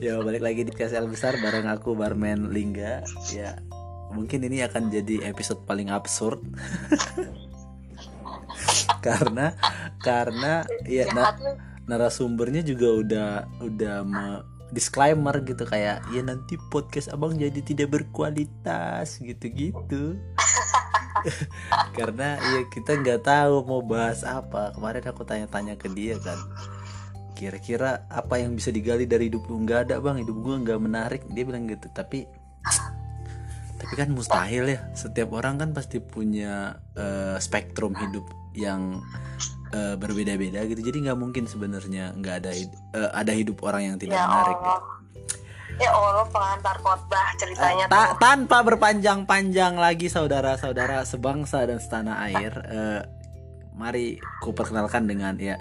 Ya balik lagi di KSL besar bareng aku barman Lingga. Ya mungkin ini akan jadi episode paling absurd. karena karena ya na- narasumbernya juga udah udah me- disclaimer gitu kayak ya nanti podcast abang jadi tidak berkualitas gitu-gitu karena ya kita nggak tahu mau bahas apa kemarin aku tanya-tanya ke dia kan kira-kira apa yang bisa digali dari hidup lu nggak ada bang hidup gua nggak menarik dia bilang gitu tapi tapi kan mustahil ya setiap orang kan pasti punya eh, spektrum hidup yang eh, berbeda-beda gitu jadi nggak mungkin sebenarnya nggak ada hid- eh, ada hidup orang yang tidak Ya menarik gitu. Allah. Ya Allah pengantar khotbah ceritanya Ta- tuh. tanpa berpanjang-panjang lagi saudara-saudara sebangsa dan setanah air eh, mari ku perkenalkan dengan ya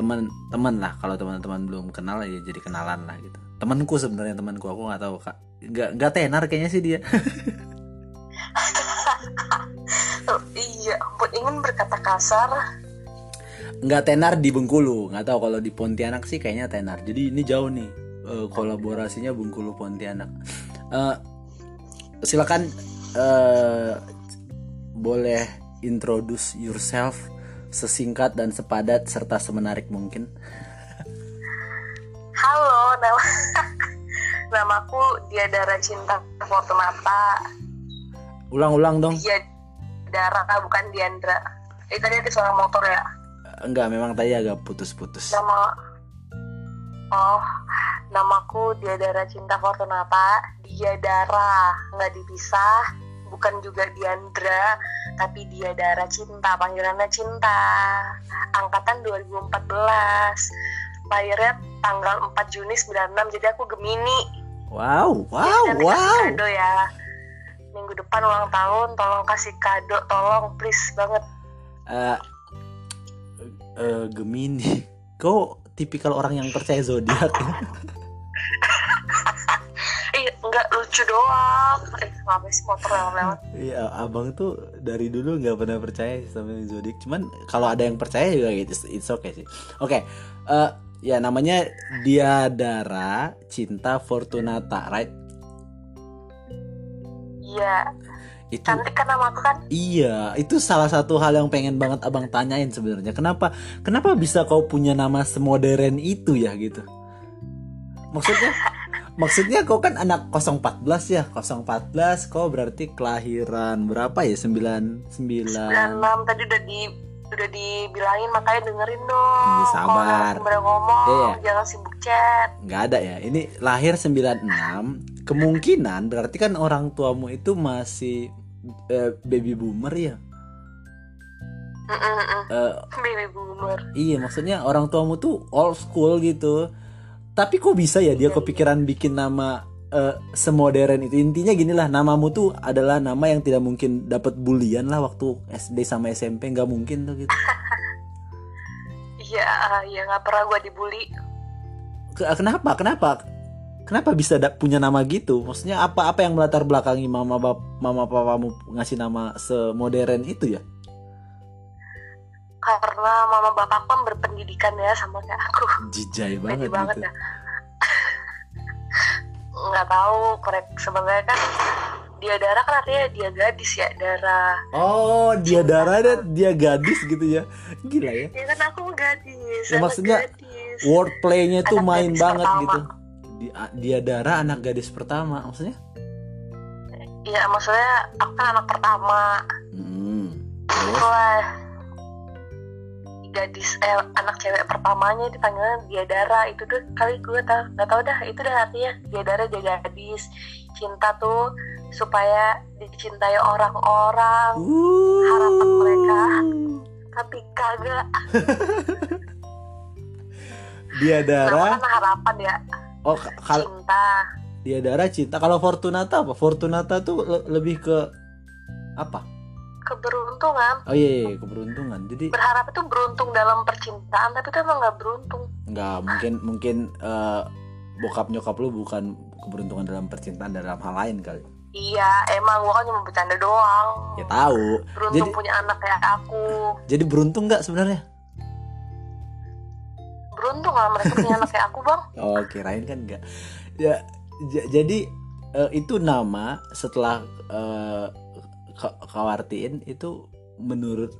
teman-teman lah. Kalau teman-teman belum kenal ya jadi kenalan lah gitu. Temanku sebenarnya temanku. Aku nggak tahu kak. Nggak nggak tenar kayaknya sih dia. Iya, ampun ingin berkata kasar. nggak tenar di Bengkulu. Nggak tahu kalau di Pontianak sih kayaknya tenar. Jadi ini jauh nih eh, kolaborasinya Bengkulu Pontianak. Eh, silakan eh, boleh introduce yourself sesingkat dan sepadat serta semenarik mungkin Halo, nama namaku Diadara Cinta Fortunata. ulang-ulang dong Diadara bukan Diandra. Eh tadi ada suara motor ya. enggak memang tadi agak putus-putus Nama Oh, namaku Diadara Cinta Fortunata. Diadara, nggak dipisah. Bukan juga Diandra, tapi Diadara Cinta, panggilannya Cinta. Angkatan 2014. Lahirnya tanggal 4 Juni 96, jadi aku Gemini. wow wow kasih wow kado ya. Minggu depan ulang tahun, tolong kasih kado, tolong please banget. Eh, eh, Gemini kau tipikal orang yang percaya zodiak ya? Eh, enggak lucu doang. Eh, ngapain sih motor yang lewat? Iya, abang tuh dari dulu nggak pernah percaya sama zodiak. Cuman kalau ada yang percaya juga gitu, it's okay sih. Oke, eh, ya namanya Diadara Cinta Fortunata, right? Iya, Itu cantik kan nama aku kan? iya, itu salah satu hal yang pengen banget abang tanyain sebenarnya. Kenapa, kenapa bisa kau punya nama semodern itu ya gitu? Maksudnya, maksudnya kau kan anak 014 ya, 014 kau berarti kelahiran berapa ya? 99 96 tadi udah di udah dibilangin makanya dengerin dong. Iya, sabar. Kalau narasumber ngomong, Iya. jangan sibuk chat. nggak ada ya ini lahir 96 kemungkinan berarti kan orang tuamu itu masih eh, baby boomer ya. Eh, Baby boomer. iya maksudnya orang tuamu tuh old school gitu tapi kok bisa ya dia Iya, kepikiran bikin nama eh, semodern itu? Intinya gini lah namamu tuh adalah nama yang tidak mungkin dapat bulian lah waktu SD sama SMP nggak mungkin tuh gitu. Iya, ya nggak pernah gue dibully. Ke- kenapa? Kenapa? Kenapa bisa da- punya nama gitu? Maksudnya apa apa yang melatar belakangi mama bap mama papamu ngasih nama semodern itu ya Karena mama bapakku kan berpendidikan ya sama kayak aku. jijai banget, banget gitu ya. Nggak tahu, korek sebenarnya kan dia darah kan artinya dia gadis ya darah. oh dia darah dan dia gadis gitu ya gila ya Ya kan aku gadis. Ya, maksudnya gadis. wordplaynya tuh Anak main banget pertama. gitu dia, dia darah anak gadis pertama maksudnya Iya maksudnya aku kan anak pertama. hmm. terus Wah gadis eh anak cewek pertamanya dipanggilnya dia darah itu tuh kali gue tau nggak tau dah itu dah artinya dia darah dia gadis. Cinta tuh supaya dicintai orang-orang harapan mereka. tapi kagak. Dia nama darah kan harapan ya? Oh ka- kalau cinta. Dia darah cinta. Kalau Fortunata apa? Fortunata tuh le- lebih ke apa keberuntungan. Oh iya, iya keberuntungan. Jadi berharap itu beruntung dalam percintaan tapi itu emang nggak beruntung. Nggak mungkin mungkin eh, bokap nyokap lu bukan keberuntungan dalam percintaan dalam hal lain kali. Iya emang gua kan cuma bercanda doang. Ya tahu. Beruntung jadi punya anak kayak aku. Jadi beruntung nggak sebenarnya? Beruntung malah mereka punya anak kayak aku bang. Oh kirain kan enggak ya jadi eh, itu nama setelah eh, ka- kau artiin itu menurut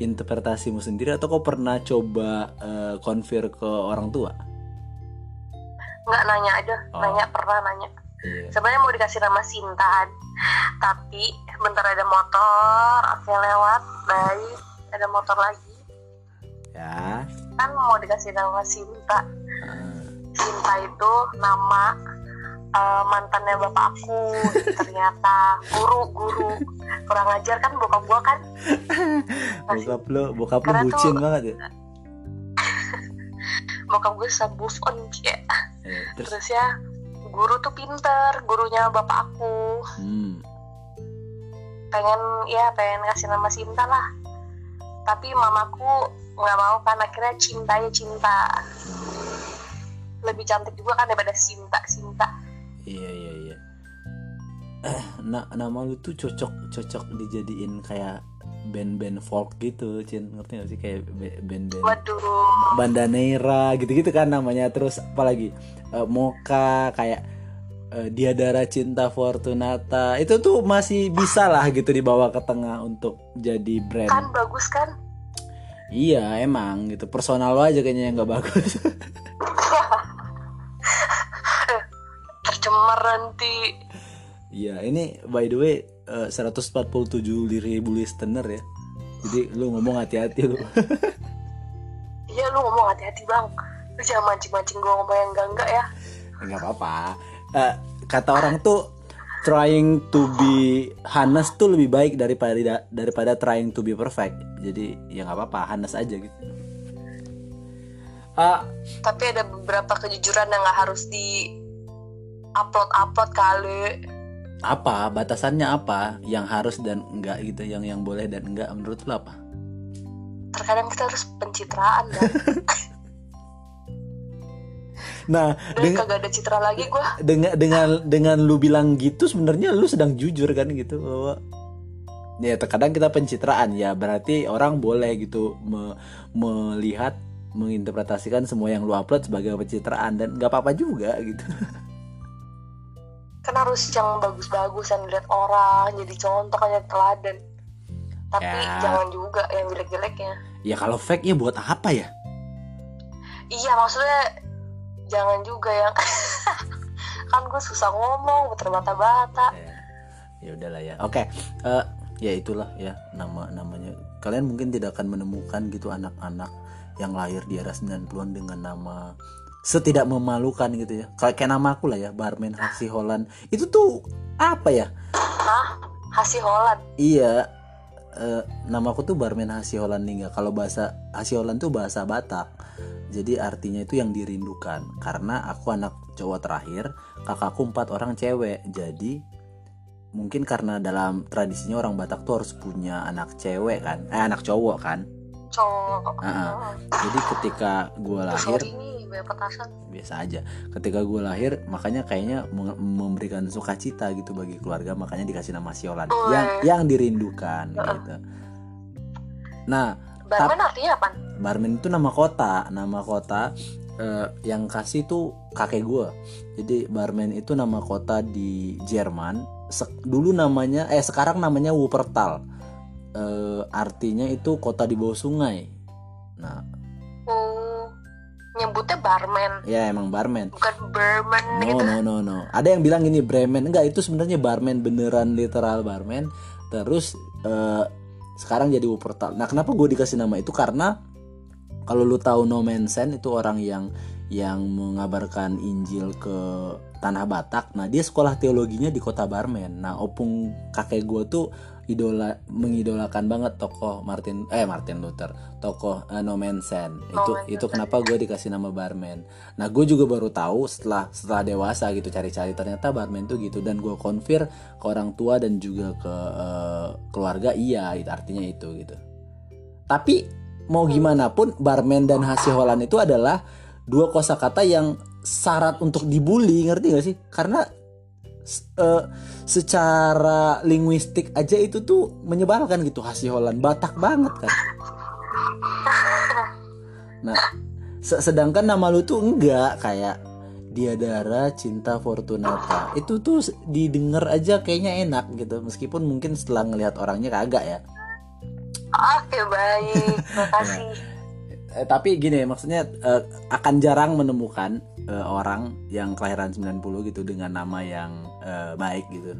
interpretasimu sendiri atau kau pernah coba eh, konfir ke orang tua? Nggak nanya aja. Oh. nanya pernah nanya. Iya. Sebenarnya mau dikasih nama Sinta tapi bentar ada motor aku lewat baik ada motor lagi. Ya. Kan mau dikasih nama Sinta. Ah, Sinta itu nama eh, mantannya bapak aku ternyata guru guru. Kurang ajar kan bokap gua kan? Bokap lo bokap lo Karena tuh- bucin banget ya? Bokap gue bisa move on ya Eh, terus? Terus ya guru tuh pinter gurunya bapak aku. Hmm, pengen ya pengen kasih nama Sinta lah. Tapi mamaku nggak mau kan akhirnya cinta ya cinta. Lebih cantik juga kan daripada Sinta Sinta iya iya iya. Eh na nama lu tuh cocok cocok dijadiin kayak band-band folk gitu Cin. Ngerti gak sih? Kayak band-band Bandanera gitu-gitu kan namanya. Terus apalagi? Eh, Moka kayak eh, Diadara Cinta Fortunata. Itu tuh masih bisa lah gitu dibawa ke tengah untuk jadi brand. Kan bagus kan? Iya emang gitu. Personal lo aja kayaknya yang nggak bagus tercemar nanti Iya, ini by the way eh, 147 ribu listener ya. Jadi lu ngomong hati-hati lu. iya lu ngomong hati-hati bang lu jangan mancing-mancing gue ngomong yang enggak-enggak ya Enggak apa-apa. Eh, kata orang tuh trying to be honest tuh lebih baik daripada daripada trying to be perfect. Jadi ya nggak apa-apa, honest aja gitu. Ah, tapi ada beberapa kejujuran yang nggak harus di upload upload kali. Apa? Batasannya apa? Yang harus dan enggak gitu, yang yang boleh dan enggak menurut lu apa? terkadang kita harus pencitraan dan Nah, dengan kagak ada citra lagi gue dengan dengan dengan lu bilang gitu sebenarnya lu sedang jujur kan gitu bahwa ya terkadang kita pencitraan. Ya berarti orang boleh gitu me- melihat menginterpretasikan semua yang lu upload sebagai pencitraan. Dan nggak apa-apa juga gitu kan harus yang bagus-bagus yang dilihat orang jadi contoh kan jadi teladan. Tapi Ya. jangan juga yang jelek-jeleknya. Ya kalau fake ya buat apa ya? Iya maksudnya jangan juga yang kan gue susah ngomong terbata-bata ya, ya udahlah ya. Oke eh, ya itulah ya nama namanya. Kalian mungkin tidak akan menemukan gitu anak-anak yang lahir di era 90-an dengan nama setidak memalukan gitu ya. Kayak kayak nama aku lah ya barman Hasi Holland. Itu tuh apa ya? Hah? Hasi Holland? Iya. Eh, nama aku tuh barman Hasi Holland Ningga. Kalau bahasa Hasi Holland tuh bahasa Batak. Jadi artinya itu yang dirindukan. Karena aku anak cowok terakhir kakakku empat orang cewek. Jadi mungkin karena dalam tradisinya orang Batak tuh harus punya anak cewek kan? Eh anak cowok kan? Cowok. Ah, jadi ketika gue lahir sorry nih banyak petasan. Biasa aja. Ketika gue lahir makanya kayaknya memberikan sukacita gitu bagi keluarga makanya dikasih nama Siolan. Oh, yang iya. yang dirindukan gitu. Nah barman artinya apa? Barmen itu nama kota. Nama kota eh, yang kasih tuh kakek gue jadi barmen itu nama kota di Jerman. Sek- dulu namanya eh sekarang namanya Wuppertal. Eh, artinya itu kota di bawah sungai. Nah nyebutnya barman ya emang barmen bukan barman No gitu no no no. Ada yang bilang ini Bremen enggak itu sebenarnya barman beneran literal barman. Terus eh, sekarang jadi Wuppertal. Nah kenapa gue dikasih nama itu karena kalau lu tahu No Man's Land itu orang yang yang mengabarkan Injil ke tanah Batak. Nah dia sekolah teologinya di kota Barmen. Nah opung kakek gue tuh idola mengidolakan banget tokoh Martin eh Martin Luther tokoh eh, No Man's Land. Itu Man's itu Land. kenapa gue dikasih nama Barman. Nah gue juga baru tahu setelah setelah dewasa gitu cari-cari ternyata barman tuh gitu dan gue konfir ke orang tua dan juga ke eh, keluarga iya itu artinya itu gitu. Tapi mau gimana pun barman dan hasil Holland itu adalah dua kosakata yang syarat untuk dibully ngerti gak sih? Karena eh, secara linguistik aja itu tuh menyebalkan gitu hasil Holland Batak banget kan. Nah, Se- sedangkan nama lu tuh enggak kayak Diadara Cinta Fortunata itu tuh didengar aja kayaknya enak gitu meskipun mungkin setelah ngelihat orangnya kagak ya Oke baik, makasih. Eh, tapi gini maksudnya eh, akan jarang menemukan eh, orang yang kelahiran 90 gitu dengan nama yang eh, baik gitu.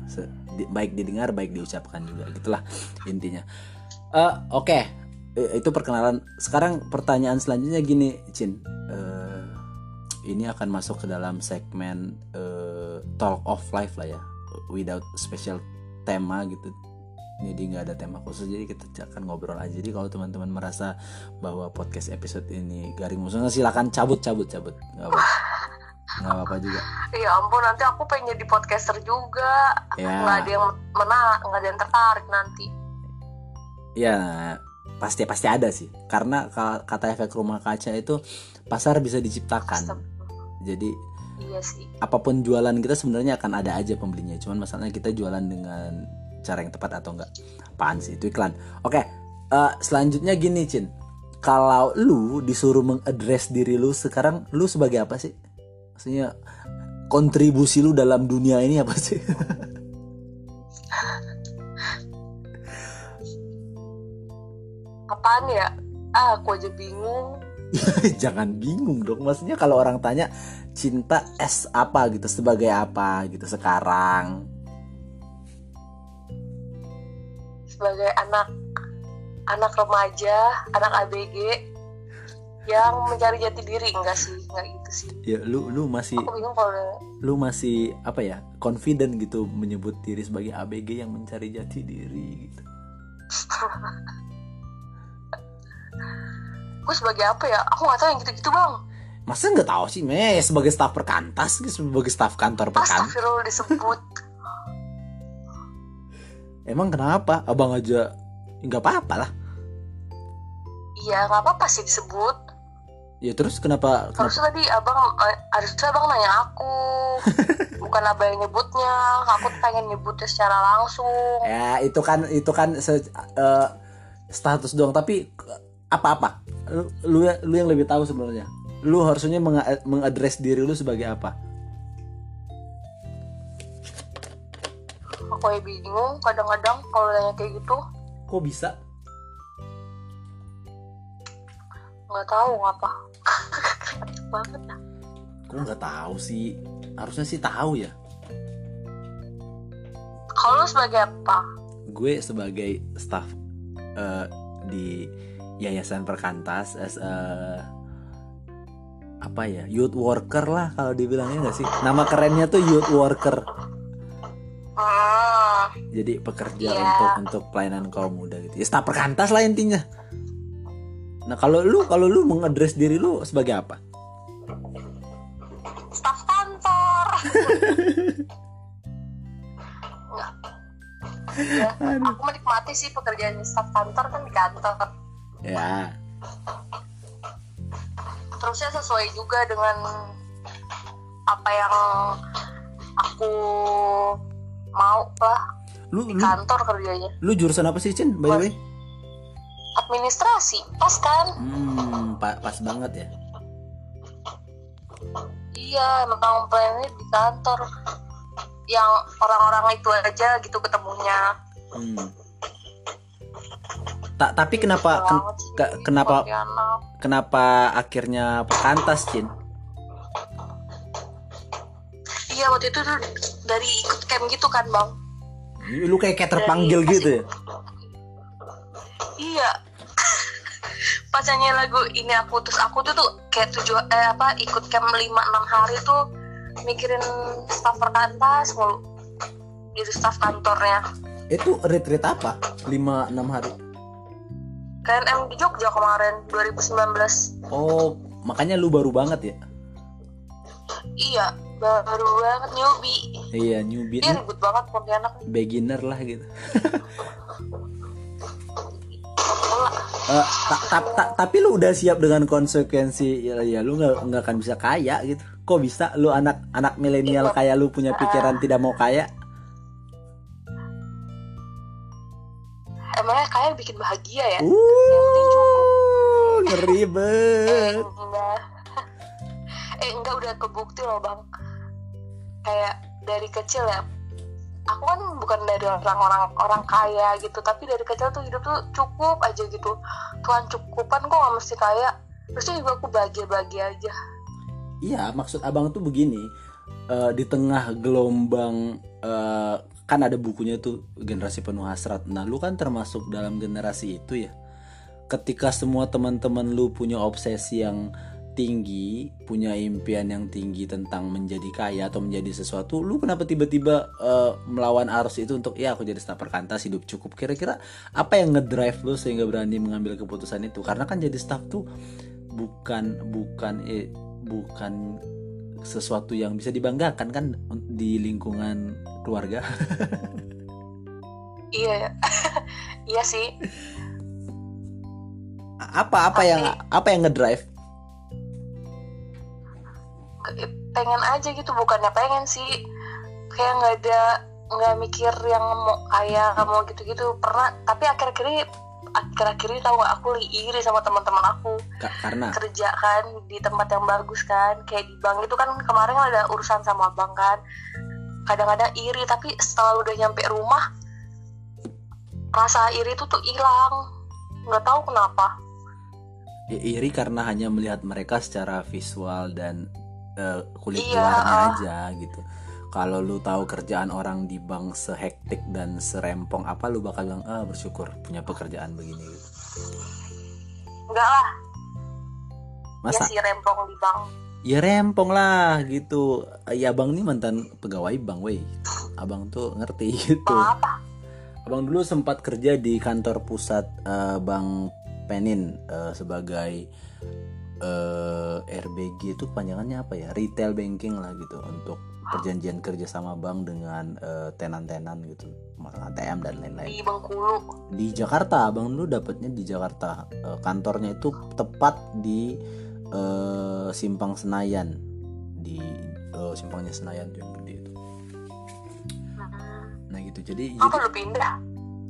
Di- baik didengar baik diucapkan juga. Gitulah intinya. Eh, oke. Eh, itu perkenalan. Sekarang pertanyaan selanjutnya gini Cin. Eh, ini akan masuk ke dalam segmen eh, talk of life lah ya. Without special tema gitu. Jadi nggak ada tema khusus jadi kita akan ngobrol aja. Jadi kalau teman-teman merasa bahwa podcast episode ini garing musuhnya silakan cabut cabut cabut. Nggak apa nggak apa juga. Ya ampun, nanti aku pengen jadi podcaster juga. ya. Nggak ada yang menang, nggak ada yang tertarik nanti. ya pasti pasti ada sih. Karena ka- kata efek rumah kaca itu pasar bisa diciptakan. Astagfirullah. jadi Iya sih. apa pun jualan kita sebenarnya akan ada aja pembelinya. Cuman masalahnya kita jualan dengan cara yang tepat atau enggak apaan sih? Itu iklan. Oke eh, selanjutnya gini Cin. Kalau lu disuruh mengadres diri lu sekarang lu sebagai apa sih maksudnya kontribusi lu dalam dunia ini apa sih? Apaan ya? Ah, aku aja bingung. jangan bingung dong. Maksudnya kalau orang tanya cinta es apa gitu? Sebagai apa gitu sekarang? Sebagai anak anak remaja, anak ABG yang mencari jati diri enggak sih? Enggak gitu sih. ya lu lu masih Aku bingung kalau lu masih apa ya confident gitu menyebut diri sebagai ABG yang mencari jati diri gitu gue sebagai apa ya? Aku nggak tahu yang gitu-gitu bang. masa nggak tahu sih me sebagai staf perkantas gitu, sebagai staf kantor perkantas disebut. emang kenapa abang aja nggak apa-apa lah Iya nggak apa-apa sih disebut. Ya terus kenapa kenapa Harusnya tadi abang, eh, harusnya abang nanya aku, bukan abang yang nyebutnya. Aku pengen nyebutnya secara langsung. ya itu kan itu kan se- eh, status doang tapi apa-apa lu, lu yang- lu yang lebih tahu sebenarnya lu harusnya menga- mengadres diri lu sebagai apa Aku ya bingung kadang-kadang kalau nanya kayak gitu. kok bisa Nggak tahu ngapa. Banget dah. kok nggak tahu sih? Harusnya sih tahu ya. Kalau lu sebagai apa? gue sebagai staff eh, di yayasan perkantas as a apa ya? Youth worker lah kalau dibilangnya nggak sih? Nama kerennya tuh youth worker. Hmm, jadi pekerja Iya. untuk untuk pelayanan kaum muda gitu. Ya staff perkantas lah intinya. Nah kalau lu kalau lu mengadres diri lu sebagai apa staf kantor. Nggak. Ya, aku menikmati sih pekerjaan staf kantor kan di kantor. ya Terusnya sesuai juga dengan apa yang aku mau lah lu di lu kantor kerjanya. lu jurusan apa sih Cin by the way Administrasi, pas kan? hmm pa- pas banget ya Iya, memang plannya di kantor yang orang-orang itu aja gitu ketemunya. hmm. tak tapi kenapa ken- Banget sih, ke- kenapa- kenapa akhirnya perkantas Cin Iya waktu itu tuh dari ikut camp gitu kan bang. lu kayak kayak terpanggil Dari- gitu ya Iya. Pas nyanyi lagu ini aku terus aku tuh tuh kayak tujuh eh apa ikut camp 5 6 hari tuh mikirin staf perkantas mulu. Jadi staf kantornya. itu retreat apa 5 6 hari KNM di Jogja kemarin 2019. oh makanya lu baru banget ya Iya, baru banget newbie. iya newbie Dia ribut banget nih. beginner lah gitu Pemula. Eh, ta- ta- ta- tapi lu udah siap dengan konsekuensi ya, ya lu nggak nggak akan bisa kaya gitu kok bisa lu anak anak milenial kayak lu punya pikiran tidak mau kaya Emangnya kaya bikin bahagia ya? Uh ngeri banget Enggak. udah udah kebukti loh bang kayak dari kecil ya aku kan bukan dari orang-orang orang kaya gitu tapi dari kecil tuh hidup tuh cukup aja gitu. Tuhan cukupan kok nggak mesti kaya terusnya juga aku bahagia-bahagia aja. Iya maksud abang tuh begini uh, di tengah gelombang uh, kan ada bukunya tuh generasi penuh hasrat. Nah lu kan termasuk dalam generasi itu ya? Ketika semua teman-teman lu punya obsesi yang tinggi, punya impian yang tinggi tentang menjadi kaya atau menjadi sesuatu, lu kenapa tiba-tiba uh, melawan arus itu untuk ya aku jadi staf perkantas hidup cukup? Kira-kira apa yang ngedrive lu sehingga berani mengambil keputusan itu? Karena kan jadi staff tuh bukan bukan eh, bukan sesuatu yang bisa dibanggakan kan di lingkungan keluarga. iya, iya sih apa apa Pasti. yang apa yang ngedrive pengen aja gitu bukannya pengen sih. Kayak nggak ada nggak mikir yang mau kayak mau gitu-gitu. Pernah tapi akhir-akhir ini akhir-akhir ini tahu gak aku iri sama teman-teman aku. Ka karena? Kerja kan di tempat yang bagus kan. Kayak di bank itu kan kemarin ada urusan sama bank kan. Kadang-kadang iri tapi setelah udah nyampe rumah rasa iri itu tuh hilang. Nggak tahu kenapa. Iri karena hanya melihat mereka secara visual dan uh, kulit iya. luarnya aja gitu. Kalau lu tahu kerjaan orang di bank sehektik dan serempong apa lu bakal bilang ah bersyukur punya pekerjaan begini. Gitu. enggak lah. Masa? ya si rempong di bank. Ya rempong lah gitu. Ya abang nih mantan pegawai bank weh. Abang tuh ngerti gitu. Apa abang dulu sempat kerja di kantor pusat uh, bank Penin uh, sebagai eh, RBG itu panjangannya apa ya? Retail banking lah gitu untuk perjanjian kerja sama bank dengan uh, tenan-tenan gitu. ATM dan lain-lain. Di Bengkulu. Di Jakarta. Bang lu dapetnya di Jakarta. Uh, kantornya itu tepat di uh, Simpang Senayan. Di uh, simpangnya Senayan yang gede itu. Nah. Gitu. Jadi apa jadi, lu pindah?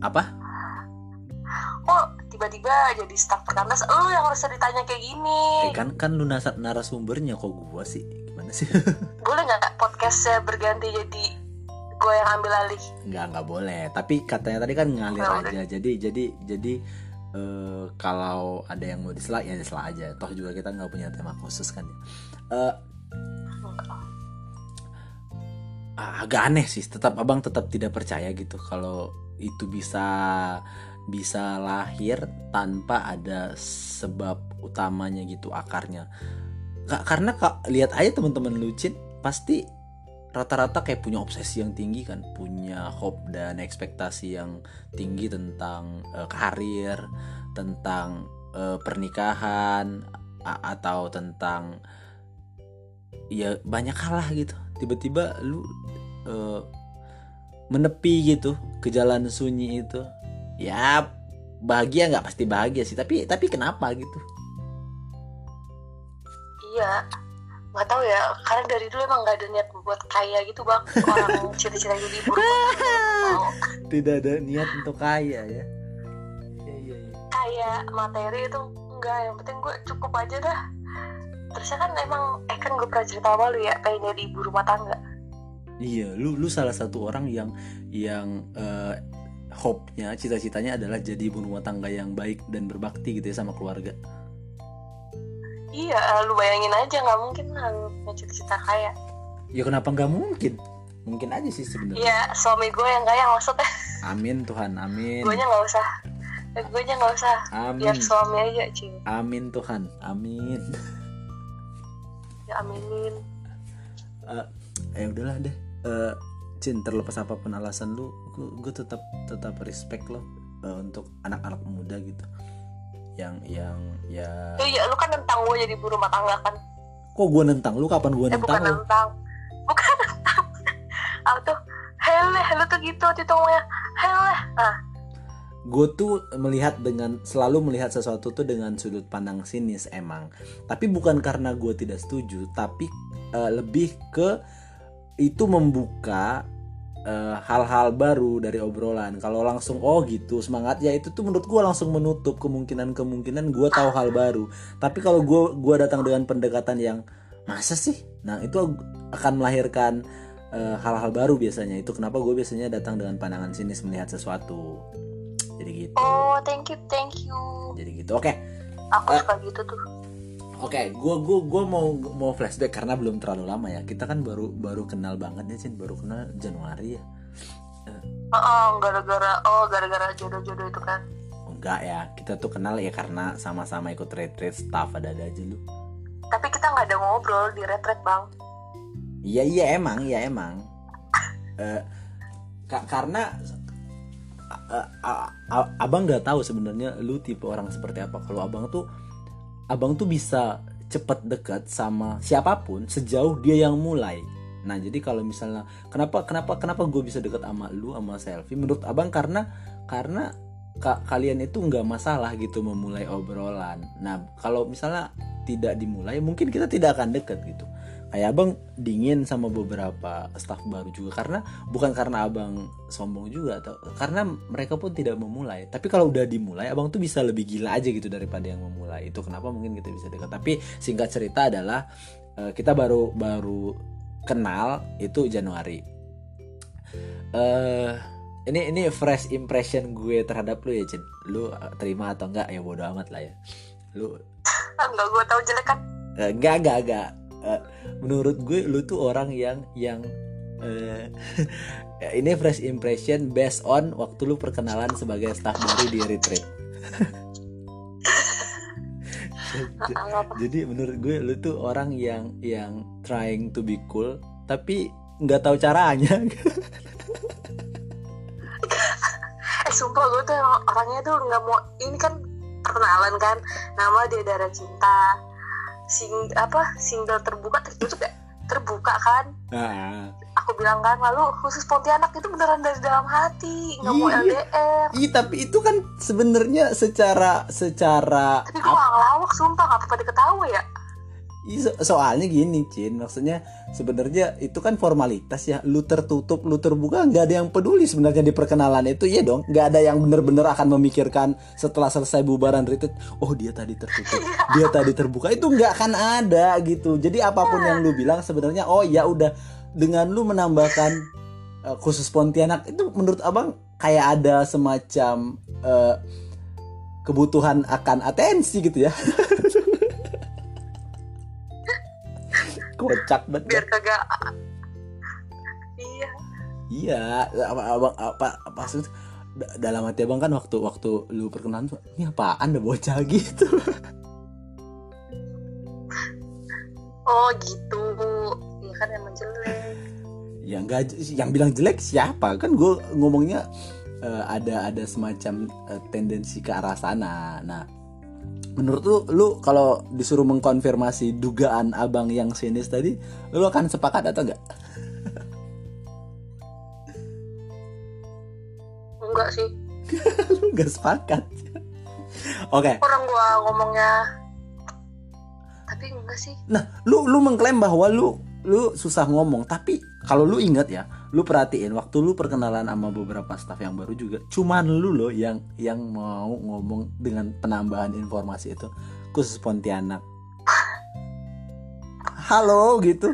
Apa oh tiba-tiba jadi staff perkantas lu yang harus ditanya kayak gini. Eh, kan kan lu narasumbernya kok gua sih? Gimana sih? Boleh nggak podcastnya berganti jadi gue yang ambil alih? Nggak nggak boleh. Tapi katanya tadi kan ngalir nah, aja. jadi jadi jadi uh, kalau ada yang mau disela ya disela aja. Toh juga kita nggak punya tema khusus kan ya. Uh, agak aneh sih. Tetap abang tetap tidak percaya gitu kalau itu bisa bisa lahir tanpa ada sebab utamanya gitu akarnya. Karena kak lihat aja teman-teman lucin pasti rata-rata kayak punya obsesi yang tinggi kan. Punya hope dan ekspektasi yang tinggi tentang uh, karir tentang uh, pernikahan atau tentang ya banyak hal lah gitu. Tiba-tiba lu uh, menepi gitu ke jalan sunyi itu ya bahagia nggak pasti bahagia sih tapi tapi kenapa gitu? Iya nggak tahu ya karena dari dulu emang nggak ada niat buat kaya gitu bang. Orang cita-cita jadi ibu tidak ada niat untuk kaya ya? Iya, iya, iya. kaya materi itu enggak yang penting gue cukup aja dah. Terusnya kan emang eh kan gue pernah cerita sama lu ya pengen jadi ibu rumah tangga. Iya lu lu salah satu orang yang yang uh, hope-nya, cita-citanya adalah jadi ibu rumah tangga yang baik dan berbakti gitu ya sama keluarga. Iya, lu bayangin aja nggak mungkin lah lu punya cita-cita kaya. Ya kenapa nggak mungkin? Mungkin aja sih sebenarnya. Iya, suami gue yang kaya maksudnya. Amin Tuhan, amin. Gue nya nggak usah. Gue nya nggak usah. Amin. Biar suami aja, cuy. Amin Tuhan, amin. Ya aminin. Uh, eh udahlah deh. Uh, Cin terlepas apa pun alasan lu gue tetap tetap respect lo uh, untuk anak-anak muda gitu. Yang yang ya iya, iya lu kan nentang gue jadi buru rumah tangga kan? Kok gue nentang? Lu kapan gue eh, nentang bukan nentang. Bukan nentang. Aku tuh? Hele lu tuh gitu waktu itu ngomongnya. Hele ah. Gue tuh melihat dengan selalu melihat sesuatu tuh dengan sudut pandang sinis emang. Tapi bukan karena gue tidak setuju tapi uh, lebih ke itu membuka hal-hal uh, baru dari obrolan. Kalau langsung oh gitu semangat. Ya itu tuh menurut gue langsung menutup kemungkinan-kemungkinan gue tahu hal baru. Tapi kalau gue gua datang dengan pendekatan yang masa sih? Nah itu akan melahirkan eh, hal-hal baru biasanya. Itu kenapa gue biasanya datang dengan pandangan sinis melihat sesuatu. Jadi gitu. Oh thank you thank you. Jadi gitu. Oke. Aku Eh. suka gitu tuh Oke, gua gua gua mau mau flashback karena belum terlalu lama ya. Kita kan baru baru kenal banget ya, Cin. Baru kenal Januari ya. oh, oh, gara-gara oh gara-gara jodoh-jodoh itu kan Enggak ya, kita tuh kenal ya karena sama-sama ikut retreat staff ada-ada aja lu. tapi kita nggak ada ngobrol di retret bang Iya iya emang, iya emang. Eh, ka- karena eh, a- a- abang nggak tahu sebenarnya lu tipe orang seperti apa. Kalau abang tuh, abang tuh bisa cepet dekat sama siapa pun sejauh dia yang mulai. Nah jadi kalau misalnya kenapa kenapa kenapa gue bisa dekat sama lu sama selfie? Menurut abang karena karena ka- kalian itu nggak masalah gitu memulai obrolan. Nah kalau misalnya tidak dimulai mungkin kita tidak akan dekat gitu kayak abang dingin sama beberapa staff baru juga. Karena bukan karena abang sombong juga atau karena mereka pun tidak memulai. Tapi kalau udah dimulai abang tuh bisa lebih gila aja gitu daripada yang memulai. Itu kenapa mungkin kita bisa dekat. Tapi singkat cerita adalah eh, kita baru baru kenal itu Januari. Eh ini ini fresh impression gue terhadap lu ya Cin. Lu eh, terima atau enggak? Ya bodo amat lah ya. Lu ah, nggak gue tahu jelek kan? Enggak enggak enggak Eh, menurut gue lu tuh orang yang yang eh, ini fresh impression based on waktu lu perkenalan sebagai staff baru di retreat. Jadi menurut gue lu tuh orang yang yang trying to be cool tapi nggak tahu caranya. Eh sumpah gue tuh orangnya tuh nggak mau ini kan perkenalan kan nama dia darah cinta sing apa single terbuka tertutup ya? Terbuka kan? Nah, aku bilang kan lalu khusus Pontianak itu beneran dari dalam hati nggak mau Iya. LDR Ih, tapi itu kan sebenarnya secara secara tapi gue gak ngelawak sumpah gak apa-apa diketawa ya so- soalnya gini Cin. Maksudnya sebenarnya itu kan formalitas ya. Lu tertutup lu terbuka nggak ada yang peduli sebenarnya di perkenalan itu. Iya dong nggak ada yang bener-bener akan memikirkan setelah selesai bubaran retreat oh dia tadi tertutup dia tadi terbuka. Itu nggak akan ada gitu. Jadi apa pun yang lu bilang sebenarnya oh ya udah. Dengan lu menambahkan eh, khusus Pontianak itu menurut abang kayak ada semacam eh, kebutuhan akan atensi gitu ya kocak banget biar kagak iya Iya, apa abang apa apa maksud da- dalam hati abang kan waktu waktu lu perkenalan tuh ini apaan ada bocah gitu. oh gitu iya kan emang jelek yang enggak yang bilang jelek siapa? Kan gue ngomongnya eh, ada ada semacam eh, tendensi ke arah sana. Nah, menurut lu lu kalau disuruh mengkonfirmasi dugaan abang yang sinis tadi, lu akan sepakat atau enggak? enggak sih lu enggak sepakat. Oke, orang gua ngomongnya tapi enggak sih Nah, lu lu mengklaim bahwa lu lu susah ngomong, tapi kalau lu ingat ya, lu perhatiin waktu lu perkenalan sama beberapa staff yang baru juga, cuman lu loh yang yang mau ngomong dengan penambahan informasi itu khusus Pontianak. Halo gitu.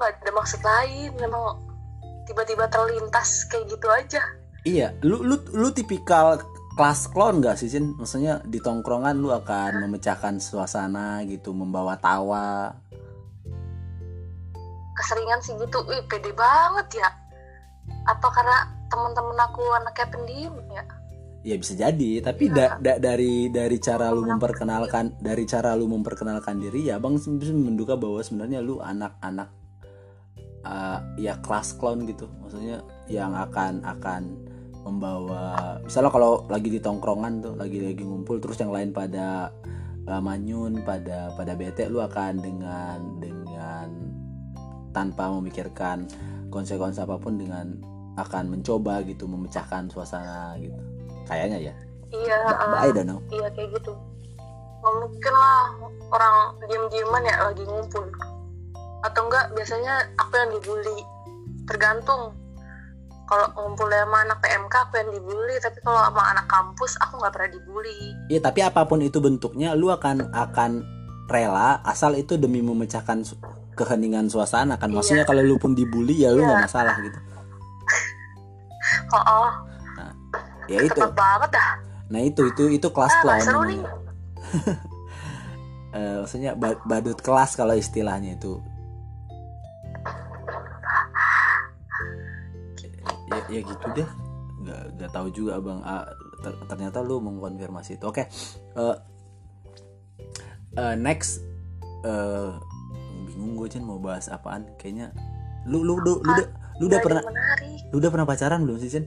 nggak ada maksud lain memang tiba-tiba terlintas kayak gitu aja Iya, lu lu lu tipikal kelas clown gak sih, Cin? Maksudnya di tongkrongan lu akan memecahkan suasana gitu, membawa tawa. keseringan sih gitu wih pede banget ya apa karena teman-teman aku anaknya pendiam ya Ya bisa jadi, tapi da- da- dari dari cara lu memperkenalkan dari cara lu memperkenalkan diri ya Bang bisa menduga bahwa sebenarnya lu anak-anak uh, ya kelas clown gitu. Maksudnya yang akan akan membawa misalnya kalau lagi di tongkrongan tuh lagi lagi ngumpul terus yang lain pada uh, manyun pada pada bete lu akan dengan dengan tanpa memikirkan konsekuensi apa pun dengan akan mencoba gitu memecahkan suasana gitu. Kayaknya ya. Iya uh, I don't know. iya kayak gitu. Nggak mungkin lah orang diem-dieman ya lagi ngumpul. Atau enggak biasanya aku yang dibully. Tergantung kalau ngumpul sama anak PMK aku yang dibully. Tapi kalau sama anak kampus aku nggak pernah dibully. Iya tapi apa pun itu bentuknya lu akan akan rela asal itu demi memecahkan su- keheningan suasana kan. Maksudnya kalau lu pun dibully ya lu nggak Iya. masalah gitu. Oh, oh. Ya itu. Banget dah. Nah itu itu itu kelas ah, clown seru nih. Eh, maksudnya ba- badut kelas kalau istilahnya itu ya, ya gitu deh. Nggak nggak tahu juga abang Ah, ter- ternyata lu mengkonfirmasi itu. Oke Eh, eh, next eh, bingung gue Jen mau bahas apaan. Kayaknya lu lu lu lu, udah- lu udah pernah menarik. lu udah pernah pacaran belum sih Jen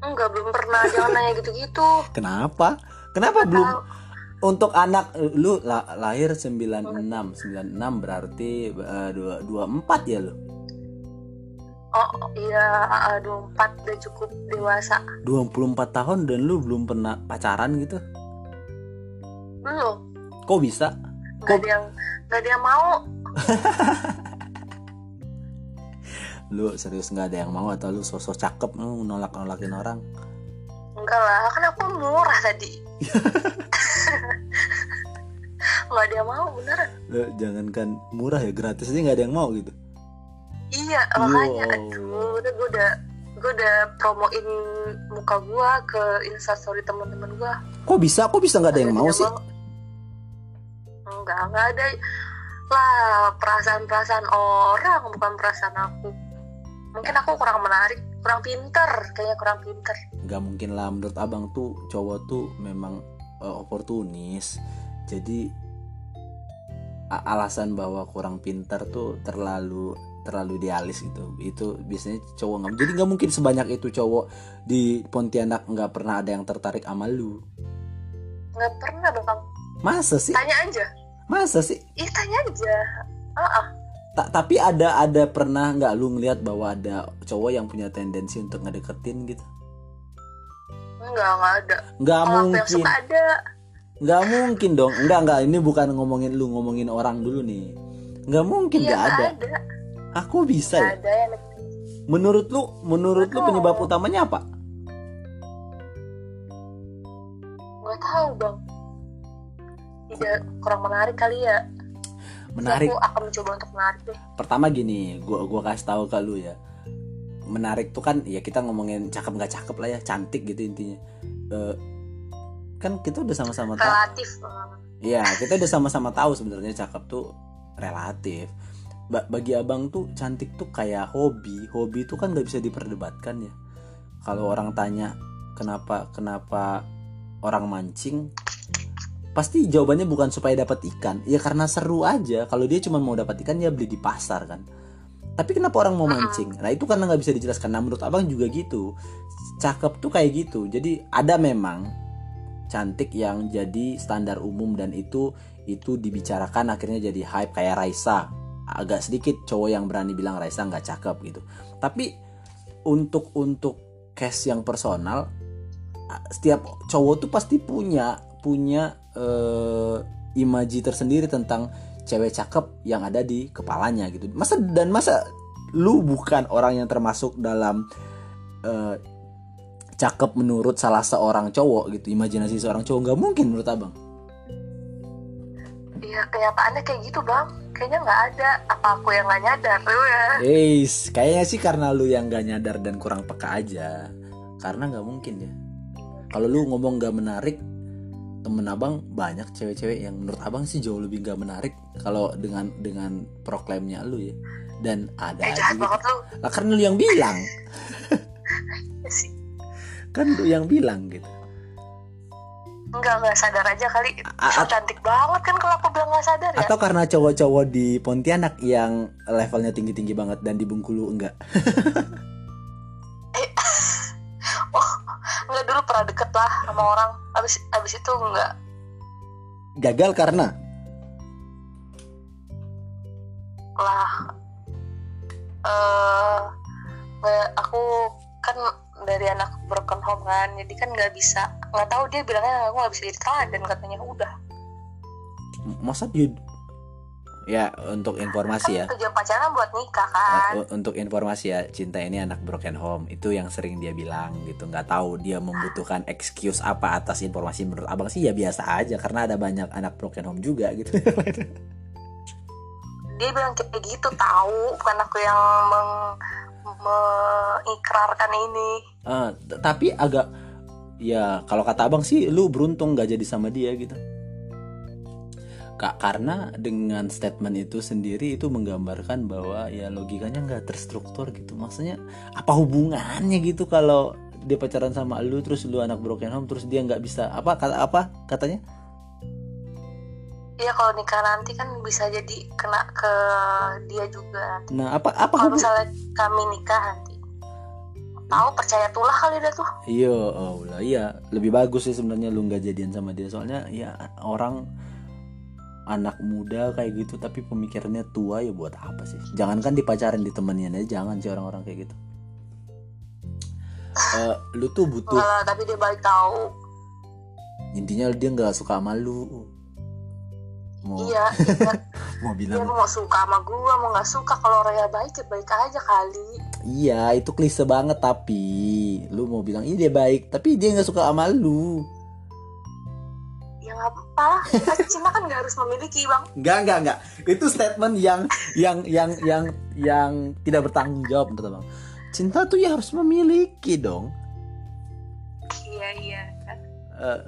enggak belum pernah. Jangan nanya gitu-gitu. Kenapa? Kenapa Nggak belum? tahu. untuk anak lu la- lahir 96 96 berarti dua 24 ya lu oh iya aduh empat udah cukup dewasa. 24 tahun dan lu belum pernah pacaran gitu? Belum. Kok bisa? Nggak ada yang nggak ada yang mau. Lu serius nggak ada yang mau atau lu sosok cakep lu nolak nolakin orang? Enggak lah kan aku murah tadi. Nggak ada yang mau beneran lu jangankan murah ya gratis aja nggak ada yang mau gitu iya makanya Wow. aduh udah gue udah gue udah promoin muka gue ke instastory teman-teman gue kok bisa? Kok bisa nggak ada yang mau sih? enggak enggak ada. Lah perasaan-perasaan orang bukan perasaan aku. Mungkin aku kurang menarik kurang pinter kayaknya kurang pinter. Nggak mungkin lah menurut abang tuh cowok tuh memang eh, oportunis. Jadi alasan bahwa kurang pintar tuh terlalu terlalu idealis gitu. Itu biasanya cowok nggak jadi nggak mungkin sebanyak itu cowok di Pontianak nggak pernah ada yang tertarik sama lu. Nggak pernah bang masa sih? Tanya aja. Masa sih? Ih tanya aja. Ah ah. Ta- tapi ada ada pernah nggak lu ngelihat bahwa ada cowok yang punya tendensi untuk ngedeketin gitu? Enggak enggak ada. Nggak kalau aku yang mungkin. suka ada. Nggak mungkin dong. Nggak nggak. Ini bukan ngomongin lu ngomongin orang dulu nih. Nggak mungkin nggak nggak ada. ada aku bisa ya? ada yang menurut lu menurut lu penyebab utamanya apa? Nggak tahu bang. Tidak kurang menarik kali ya. Jadi menarik. Aku akan mencoba untuk menarik deh. Pertama gini gua gua kasih tahu ke lu ya. Menarik tuh kan ya kita ngomongin cakep nggak cakep lah ya cantik gitu intinya. Eh, kan kita udah sama-sama tahu. Relatif Iya, kita udah sama-sama tahu sebenarnya cakep tuh relatif. Ba- bagi abang tuh cantik tuh kayak hobi. Hobi tuh kan nggak bisa diperdebatkan ya. Kalau orang tanya kenapa kenapa orang mancing, pasti jawabannya bukan supaya dapat ikan. Ya karena seru aja. Kalau dia cuma mau dapat ikan ya beli di pasar kan. Tapi kenapa orang mau mancing? Nah itu karena nggak bisa dijelaskan. Nah menurut abang juga gitu. Cakep tuh kayak gitu. Jadi ada memang cantik yang jadi standar umum dan itu itu dibicarakan akhirnya jadi hype kayak Raisa agak sedikit cowok yang berani bilang Raisa nggak cakep gitu. Tapi untuk untuk case yang personal setiap cowok tuh pasti punya punya eh, imaji tersendiri tentang cewek cakep yang ada di kepalanya gitu. Masa dan masa lu bukan orang yang termasuk dalam eh, cakep menurut salah seorang cowok gitu imajinasi seorang cowok nggak mungkin menurut abang Iya kenyataannya kayak gitu bang. Kayaknya nggak ada Apa aku yang nggak nyadar. Lu ya Eis, kayaknya sih karena lu yang nggak nyadar dan kurang peka aja. Karena nggak mungkin ya. Kalau lu ngomong nggak menarik temen abang banyak cewek-cewek yang menurut abang sih jauh lebih nggak menarik kalau dengan dengan proklaimnya lu ya. Dan ada Eh aja jahat gitu. banget lu. Lah karena lu yang bilang. Ya sih. Kan lu yang bilang gitu Enggak nggak sadar aja kali. A- cantik banget kan kalau aku bilang nggak sadar ya. Atau karena cowok-cowok di Pontianak yang levelnya tinggi-tinggi banget dan di Bengkulu enggak? Oh nggak dulu pernah deket lah sama orang. Abis, abis itu nggak. Gagal karena? Lah eh nggak- aku kan dari anak broken home kan. Jadi kan nggak bisa nggak tahu dia bilangnya aku nggak bisa jadi teladan katanya. Udah. Masa dia ya untuk informasi ya. Kan tujuan pacaran buat nikah kan. Uh, untuk informasi ya cinta ini anak broken home. Itu yang sering dia bilang gitu. Nggak tahu dia membutuhkan excuse apa atas informasi menurut abang sih ya biasa aja. Karena ada banyak anak broken home juga gitu. Dia bilang kayak gitu tahu. Bukan aku yang meng mengikrarkan ini. Uh, tapi agak ya kalau kata abang sih lu beruntung nggak jadi sama dia gitu. Kak karena dengan statement itu sendiri itu menggambarkan bahwa ya logikanya nggak terstruktur gitu. Maksudnya apa hubungannya gitu kalau dia pacaran sama lu terus lu anak broken home terus dia nggak bisa apa kata apa katanya Iya kalau nikah nanti kan bisa jadi kena ke dia juga. Nah apa apa kalau misalnya kami nikah nanti. Tahu percaya tulah kali dah tuh. Iya oh lah iya. Lebih bagus sih sebenarnya lu nggak jadian sama dia. Soalnya ya orang anak muda kayak gitu tapi pemikirannya tua ya buat apa sih? Jangankan dipacarin ditemenin aja. Jangan sih orang-orang kayak gitu. Eh, lu tuh butuh Enggak lah, tapi dia balik tahu. Intinya dia nggak suka sama lu mau iya iya mau bilang mau suka sama gua mau nggak suka kalau orangnya baik ya baik aja kali iya itu klise banget tapi lu mau bilang iya dia baik tapi dia nggak suka sama lu ya nggak apa cinta kan nggak harus memiliki bang Enggak, enggak, enggak. Itu statement yang yang yang yang yang tidak bertanggung jawab menurut Abang. Cinta tuh ya harus memiliki dong. iya iya Eh,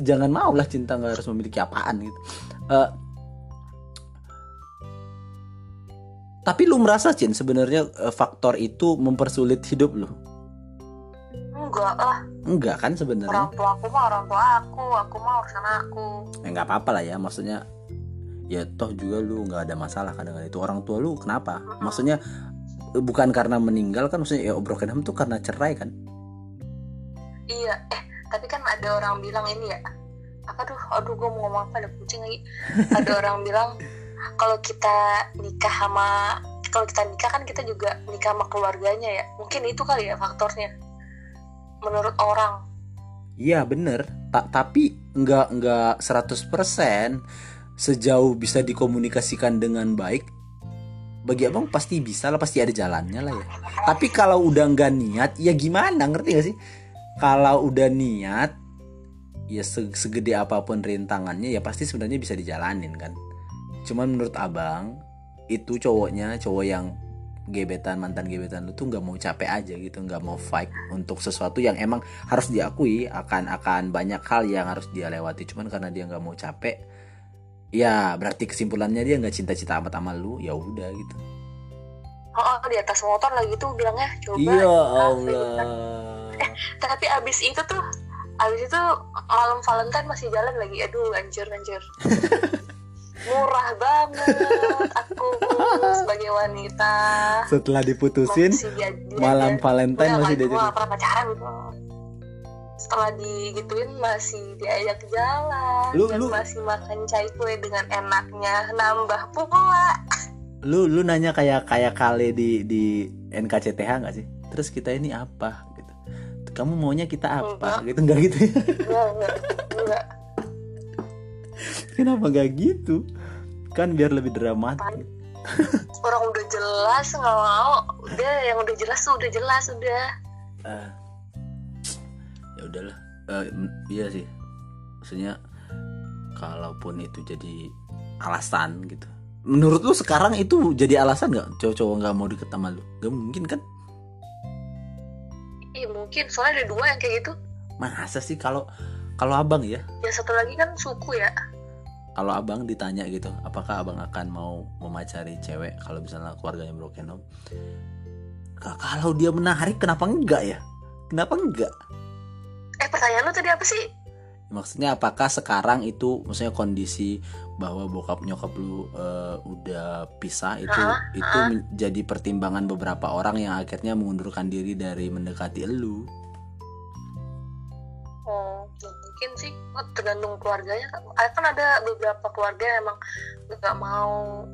jangan mau lah cinta nggak harus memiliki apaan gitu. Eh, tapi lu merasa Cin sebenarnya eh, faktor itu mempersulit hidup lu? enggak lah Enggak kan sebenarnya? orang tua aku mah orang tua aku aku mah urusan aku Ya nggak apa-apa lah ya, maksudnya ya toh juga lu nggak ada masalah dengan itu orang tua lu kenapa? Maksudnya eh, bukan karena meninggal kan maksudnya ya broken home tuh karena cerai kan? iya eh tapi kan ada orang bilang ini ya apa tuh aduh gue mau ngomong apa ada kucing lagi ada orang bilang kalau kita nikah sama kalau kita nikah kan kita juga nikah sama keluarganya ya mungkin itu kali ya faktornya menurut orang Iya bener, Ta- tapi nggak nggak 100% sejauh bisa dikomunikasikan dengan baik. Bagi abang pasti bisa lah, pasti ada jalannya lah ya. Tapi kalau udah nggak niat, ya gimana? Ngerti gak sih? Kalau udah niat, ya se- segede apa pun rintangannya, ya pasti sebenarnya bisa dijalanin kan. Cuman menurut abang, itu cowoknya, cowok yang gebetan mantan gebetan lu tuh nggak mau capek aja gitu nggak mau fight untuk sesuatu yang emang harus diakui akan akan banyak hal yang harus dia lewati. Cuman karena dia nggak mau capek ya berarti kesimpulannya dia nggak cinta-cinta amat sama lu ya udah gitu. Oh, oh, di atas motor lagi tuh bilangnya coba iya di kafe, Allah. Kan. tapi abis itu tuh abis itu malam Valentine masih jalan lagi. Aduh anjir anjir murah banget. Aku sebagai wanita. Setelah diputusin dia- malam Valentine masih dia gua gak pernah pacaran gitu. Setelah digituin masih diajak jalan. Lu- dan lu- masih makan cai kue dengan enaknya. Nambah pula. Lu lu nanya kayak kayak kali di di NKCTH nggak sih? Terus kita ini apa gitu. Kamu maunya kita apa gitu. Nggak gitu ya? Enggak enggak. Enggak kenapa nggak gitu? Kan biar lebih dramatis orang udah jelas nggak mau. Udah yang udah jelas udah jelas udah. Ah. ya udahlah. M- iya sih. Maksudnya kalaupun itu jadi alasan gitu. Menurut lu sekarang itu jadi alasan nggak? Cowok-cowok nggak mau deket sama lu? Gak mungkin kan? Iya mungkin. Soalnya ada dua yang kayak gitu. Masa sih kalau kalau abang ya? Yang satu lagi kan suku ya. Kalau abang ditanya gitu apakah abang akan mau memacari cewek kalau misalnya keluarganya broken home? Ka- kalau dia menarik kenapa enggak ya? Kenapa enggak? Eh pertanyaan lu tadi apa sih? Maksudnya apakah sekarang itu maksudnya kondisi bahwa bokap nyokap lu eh, udah pisah itu Hah? itu menjadi pertimbangan beberapa orang yang akhirnya mengundurkan diri dari mendekati elu ya mungkin sih oh, tergantung keluarganya. Ah, Kan ada beberapa keluarga yang emang nggak mau.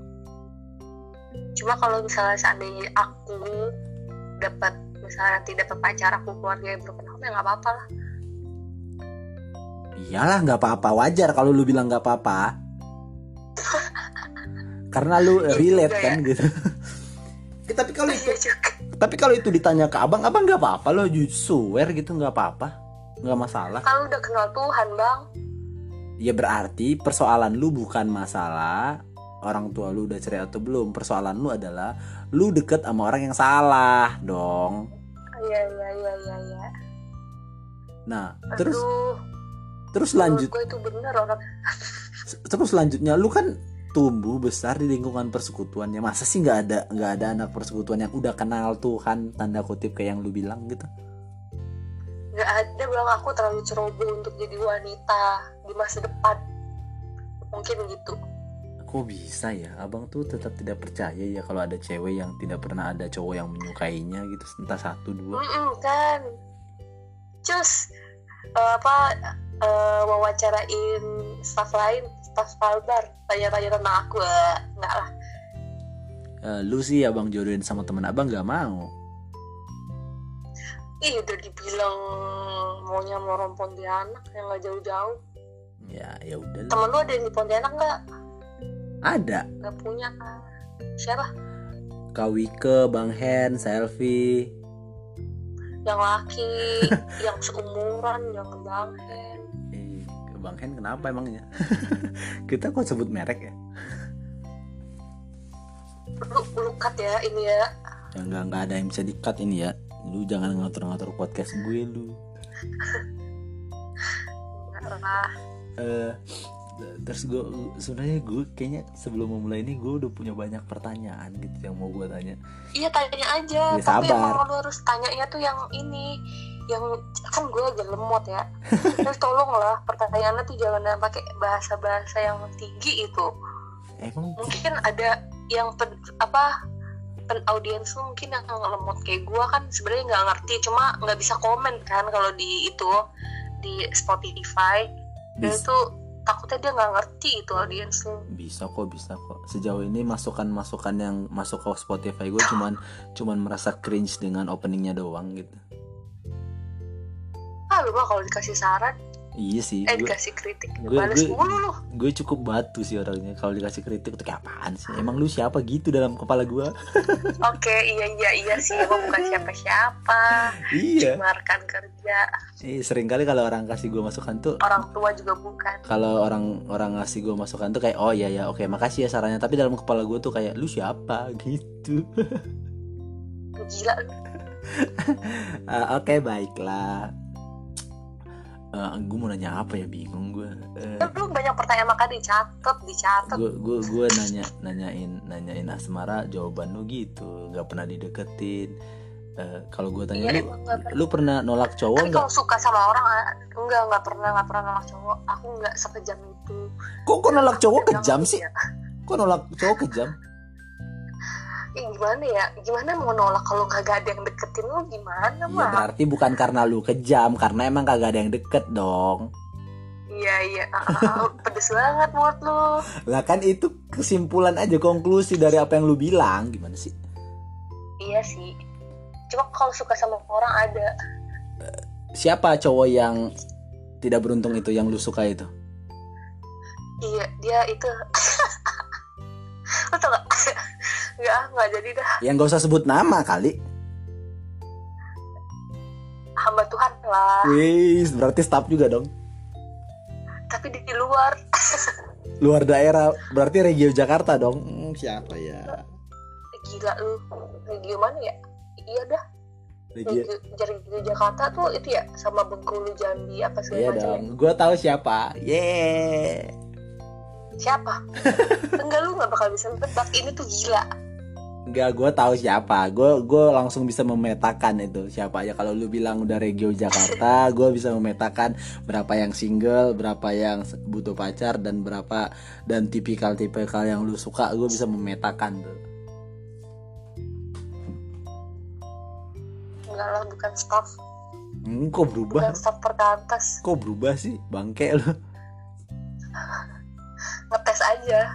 Cuma kalau misalnya seandainya aku dapat misalnya nanti dapat pacar aku keluarga yang broken home ya nggak apa-apa lah. iyalah nggak apa-apa wajar kalau lu bilang nggak apa-apa karena lu Iya relate kan ya. gitu tapi kalau itu Iya juga. tapi kalau itu ditanya ke abang abang nggak apa-apa lo swear gitu nggak apa-apa nggak masalah. Kalau udah kenal Tuhan bang, ya berarti persoalan lu bukan masalah orang tua lu udah cerai atau belum. Persoalan lu adalah lu deket sama orang yang salah dong. Iya iya iya iya. iya. nah terus? Aduh, terus lanjut. gue itu bener orang. terus selanjutnya lu kan tumbuh besar di lingkungan persekutuannya. Masa sih nggak ada nggak ada anak persekutuan yang udah kenal Tuhan tanda kutip kayak yang lu bilang gitu Gak ada bilang aku terlalu ceroboh untuk jadi wanita di masa depan. Mungkin gitu. kok bisa ya abang tuh tetap tidak percaya ya kalau ada cewek yang tidak pernah ada cowok yang menyukainya gitu entah satu dua Mm-mm, kan. Cus eh, apa eh, wawancarain staff lain, staff Kalbar, tanya-tanya tentang aku eh, enggak lah. Eh, lu sih abang jodohin sama temen abang nggak mau Ih udah dibilang maunya mau Pontianak yang nggak jauh-jauh. ya ya udah. Temen lu ada yang di Pontianak nggak? ada Nggak punya kan? Siapa? Kawike Bang Hen Selfie Yang laki, yang seumuran, yang Bang Hen. eh, Bang Hen kenapa emangnya kita kok sebut merek ya Lu, lu cut ya ini ya. ya nggak nggak ada yang bisa dikat ini ya lu jangan ngatur-ngatur podcast gue lu lah. eh terus gue sebenarnya gue kayaknya sebelum memulai ini gue udah punya banyak pertanyaan gitu yang mau gue tanya Iya tanya aja, Ya, tapi sabar. emang lu harus tanyanya tuh yang ini, yang kan gue agak lemot ya. Terus tolonglah pertanyaannya tuh jangan pakai bahasa-bahasa yang tinggi itu. emang Mungkin ada yang pen, apa pen audiens lu mungkin yang lemot kayak gue kan sebenarnya nggak ngerti, cuma nggak bisa komen kan kalau di itu di Spotify. Dan itu takutnya dia nggak ngerti itu audiens lu. bisa kok bisa kok sejauh ini masukan-masukan yang masuk ke Spotify gue cuman cuman merasa cringe dengan openingnya doang gitu Ah lu mah kalau dikasih saran, iya sih eh gue dikasih kritik, gue- gue- mulu lu. gue cukup batu sih orangnya kalau dikasih kritik. Tuh kayak apaan sih? Emang lu siapa gitu dalam kepala gue Oke, iya iya iya sih, emang bukan siapa-siapa. iya. Cuma rekan kerja, eh, sering kali kalau orang kasih gue masukan tuh orang tua juga bukan. kalau orang orang ngasih gue masukan tuh kayak oh iya ya oke makasih ya sarannya. Tapi dalam kepala gue tuh kayak lu siapa? Gitu. Gila. Lu. Ah, oke baiklah gue mau nanya apa ya bingung gue Lu banyak pertanyaan maka dicatat, dicatat. gue gue gue nanya nanyain nanyain asmara jawaban lu gitu nggak pernah dideketin Eh, kalau gue tanya Iya, lu nggak lu pernah nolak cowok Tapi nggak kalau suka sama orang, ah, enggak, enggak pernah, enggak pernah nolak cowok. Aku enggak sekejam itu. kok kok nolak cowok kejam sih ya. kok nolak cowok kejam Ih, gimana ya? Gimana mau nolak kalau kagak ada yang deketin lu gimana, ya mah? berarti bukan karena lu kejam karena emang kagak ada yang deket dong Iya, iya. Ah, pedes banget mulut lu. lah kan itu kesimpulan aja konklusi dari apa yang lu bilang gimana sih Iya sih. Cuma kalau suka sama orang ada. siapa cowok yang tidak beruntung itu yang lu suka itu Iya, dia itu. Lu tau gak? Enggak, enggak jadi dah. yang gak usah sebut nama kali Hamba Tuhan lah. Wih, berarti staff juga dong Tapi di luar. luar daerah berarti regio Jakarta dong Hmm, siapa ya Gila lu. Regio mana ya? Iya dah. regio Regio, Jakarta tuh itu ya sama Bengkulu, Jambi apa iya segala macam. ya? dong gue tahu siapa yeah Siapa? Enggak lu nggak bakal bisa nebak. Ini tuh gila. Enggak, gue tahu siapa. Gue gue langsung bisa memetakan itu siapa aja. Kalau lu bilang udah regio Jakarta, gue bisa memetakan berapa yang single, berapa yang butuh pacar dan berapa dan tipikal-tipikal yang lu suka. Gue bisa memetakan tuh. Enggak lah, bukan staff. Hmm, kok berubah? Bukan staff perkantas. Kok berubah sih, bangke lu? Ngetes aja.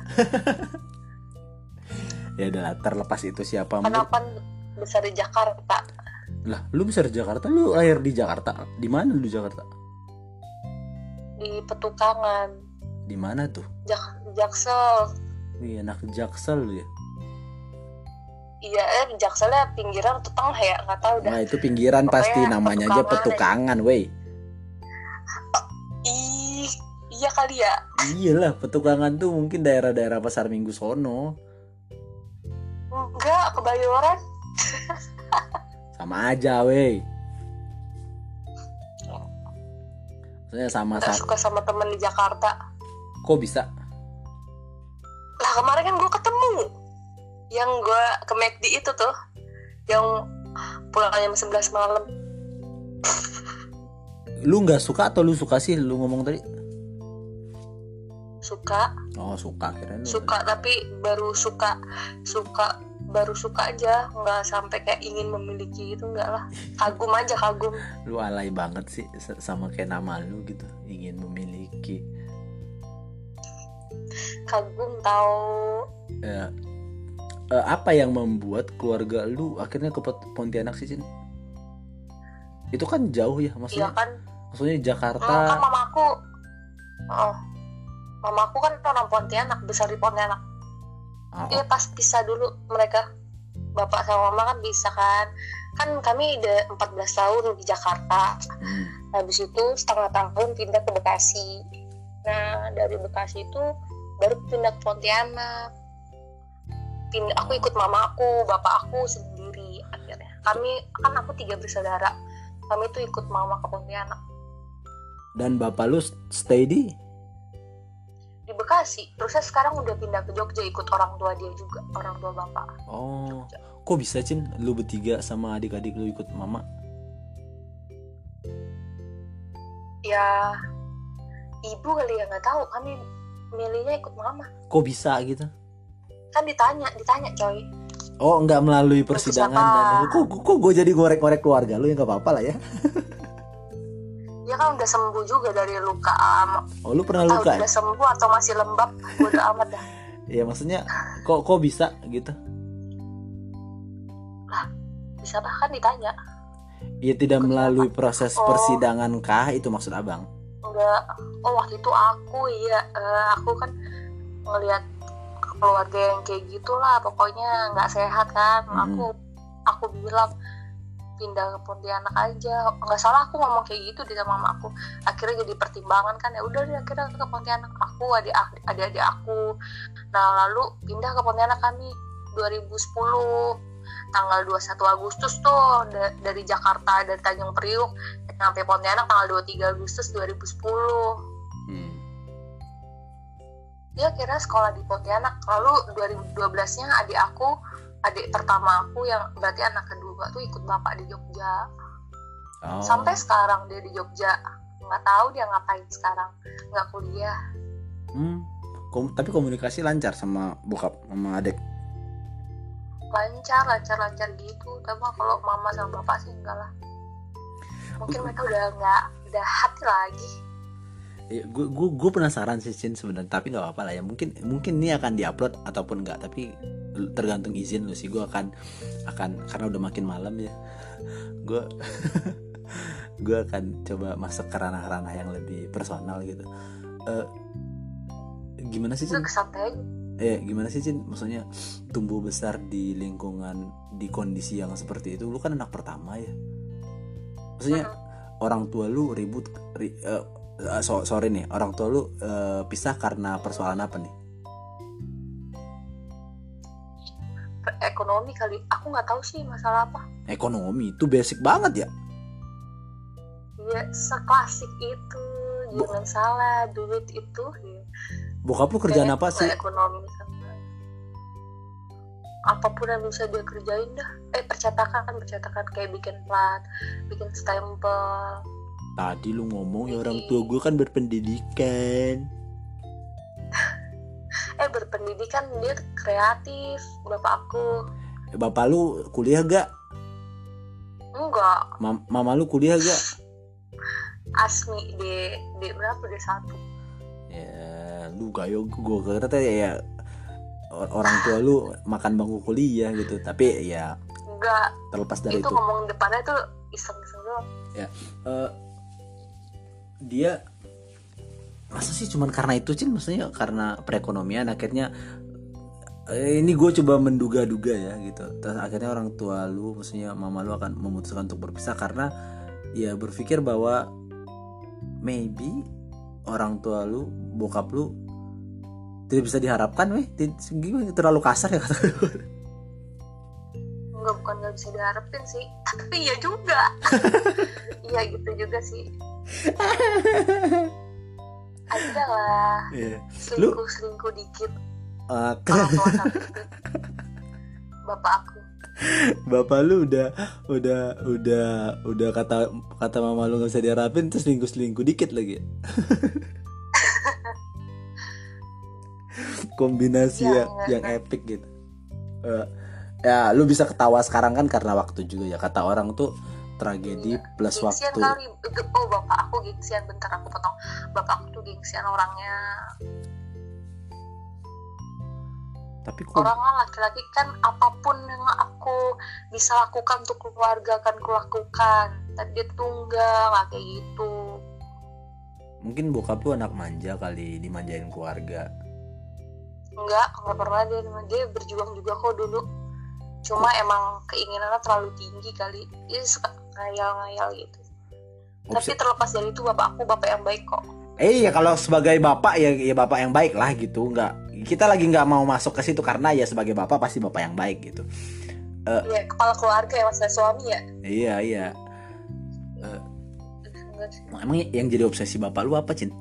Ya udah terlepas itu siapa. Kenapa besar di Jakarta? Lah, lu besar di Jakarta, lu lahir di Jakarta. Di mana lu Jakarta? Di Petukangan. Di mana tuh? Jak Jaksel. Wih, anak jaksel lu ya. iya eh jakselnya pinggiran atau tengah ya nggak tahu dah Nah, itu pinggiran Pokoknya pasti namanya aja petukangan petukangan, weh. iya kali ya Iyalah, petukangan tuh mungkin daerah-daerah pasar Minggu sono. enggak kebayoran Sama aja, weh. Saya sama sama suka sama temen di Jakarta kok bisa? lah kemarin kan gue ketemu yang gue ke McD itu tuh yang pulang jam 11 malam Lu nggak suka atau lu suka sih lu ngomong tadi? Suka. Oh, suka kira suka tapi baru suka suka baru suka aja. Nggak sampai kayak ingin memiliki itu enggak lah. Kagum aja kagum. Lu alay banget sih sama kayak nama lu gitu, ingin memiliki. kagum tahu Eh, eh, apa yang membuat keluarga lu akhirnya ke Pont- Pontianak sih, Cin? Itu kan jauh ya, iya maksudnya kan. Maksudnya Hmm, kan Jakarta. mamaku. Oh mamaku kan orang Pontianak besar di Pontianak Ah, Iya pas pisah dulu mereka bapak sama mama kan bisa kan. Kan kami udah 14 tahun di Jakarta. Hmm. habis itu setengah tahun pindah ke Bekasi. Nah dari Bekasi itu baru pindah ke Pontianak pindah aku ikut mamaku bapak aku sendiri akhirnya. Kami kan aku tiga bersaudara. Kami tuh ikut mama ke Pontianak Dan bapak lu stay di Bekasi. Terusnya sekarang udah pindah ke Jogja ikut orang tua dia juga orang tua bapak. Oh, kok bisa Cin? Lu bertiga sama adik-adik lu ikut mama? ya ibu kali ya nggak tahu. Kami milihnya ikut mama. Kok bisa gitu? kan ditanya ditanya coy. Oh, nggak melalui persidangan dan kok kok gue jadi ngorek-ngorek keluarga lu? Ya nggak apa-apa lah ya. dia kan udah sembuh juga dari luka am Oh, lu pernah luka ya? udah sembuh atau masih lembab udah amat dah Iya, maksudnya kok kok bisa gitu? bisa bahkan ditanya Ya tidak melalui proses Oh. persidangan kah itu maksud abang? enggak oh waktu itu aku iya eh, aku kan ngelihat keluarga yang kayak gitulah pokoknya nggak sehat kan Hmm. aku aku bilang pindah ke Pontianak aja. Nggak salah aku ngomong kayak gitu di sama mama aku. Akhirnya jadi pertimbangan kan ya udah deh akhirnya ke Pontianak. Aku adik adik adik aku. Nah lalu pindah ke Pontianak kami 2010 tanggal 21 Agustus tuh da- dari Jakarta dari Tanjung Priuk sampai Pontianak tanggal 23 Agustus 2010 Hmm. dia kira sekolah di Pontianak. Lalu 2012 nya adik aku adik pertama aku yang berarti anak kedua tuh ikut bapak di Jogja. Oh. sampai sekarang dia di Jogja. Nggak tahu dia ngapain sekarang. Nggak kuliah. Hmm. Kom- tapi komunikasi lancar sama bokap sama adik. lancar lancar lancar gitu. Tapi kalau mama sama bapak sih enggak lah. Mungkin mereka udah nggak udah hati lagi gue gue gue penasaran sih Cin sebenarnya. Tapi nggak apa-apa lah ya. Mungkin mungkin ini akan diupload ataupun enggak tapi tergantung izin lu sih. Gue akan akan karena udah makin malam ya. Gue gue akan coba masuk ke ranah-ranah yang lebih personal gitu. Eh, gimana sih Cin? eh gimana sih Cin maksudnya tumbuh besar di lingkungan di kondisi yang seperti itu. Lu kan anak pertama ya. Maksudnya orang tua lu ribut ri, eh, eh, so- sorry nih orang tua lu eh, pisah karena persoalan apa nih? Ekonomi kali aku nggak tahu sih masalah apa. Ekonomi itu basic banget ya? Ya seklasik itu Bu- jangan salah duit itu. Ya. bokap lu kerjaan Kayaknya apa sih? Ekonomi sama apa pun yang bisa dia kerjain dah. Eh percetakan percetakan kayak bikin plat bikin stempel tadi lu ngomong ya orang tua gue kan berpendidikan. Eh berpendidikan dia kreatif bapak aku. Eh, bapak lu kuliah gak? Enggak. Mam- mama lu kuliah gak? Asmi di di berapa? Di satu. Ya lu gayo gue teh ya or- orang tua lu makan bangku kuliah gitu. Tapi ya enggak. terlepas dari itu itu. ngomong depannya tuh iseng-iseng doang. Eh, dia masa sih cuman karena itu cin? Maksudnya karena perekonomian akhirnya eh, ini gue coba menduga-duga ya gitu. Terus akhirnya orang tua lu maksudnya mama lu akan memutuskan untuk berpisah karena ya berpikir bahwa maybe orang tua lu bokap lu tidak bisa diharapkan weh. Gimana? Terlalu kasar ya kata gue Enggak bukan nggak bisa diharapin sih. Tapi iya juga. Iya gitu juga sih ada lah. Iya. selingkuh selingkuh dikit. Sakit bapak aku. Bapak lu udah udah udah udah kata kata mama lu nggak bisa diharapin terus selingkuh selingkuh dikit lagi. Ya? kombinasi Iya, yang iya, yang iya. epic gitu. Eh, ya lu bisa ketawa sekarang kan karena waktu juga ya. Kata orang tuh tragedi Iya. plus gengsian waktu. kali. Oh bapak aku gengsian bentar aku potong. Bapak aku tuh gengsian orangnya. Tapi kok orang kan laki-laki kan apa pun yang aku bisa lakukan untuk keluarga akan kulakukan tapi dia tuh enggak nggak kayak gitu. Mungkin bokap lu anak manja kali dimanjain keluarga. Enggak nggak pernah dia dia berjuang juga kok dulu cuma emang keinginannya terlalu tinggi kali. Dia suka ngayal-ngayal gitu. Tapi terlepas dari itu bapak aku bapak yang baik kok. Eh ya kalau sebagai bapak ya ya bapak yang baik lah gitu. Nggak kita lagi nggak mau masuk ke situ karena ya sebagai bapak pasti bapak yang baik gitu. Ya kepala keluarga ya mas suami ya? iya iya. Sih. emang yang jadi obsesi bapak lu apa cint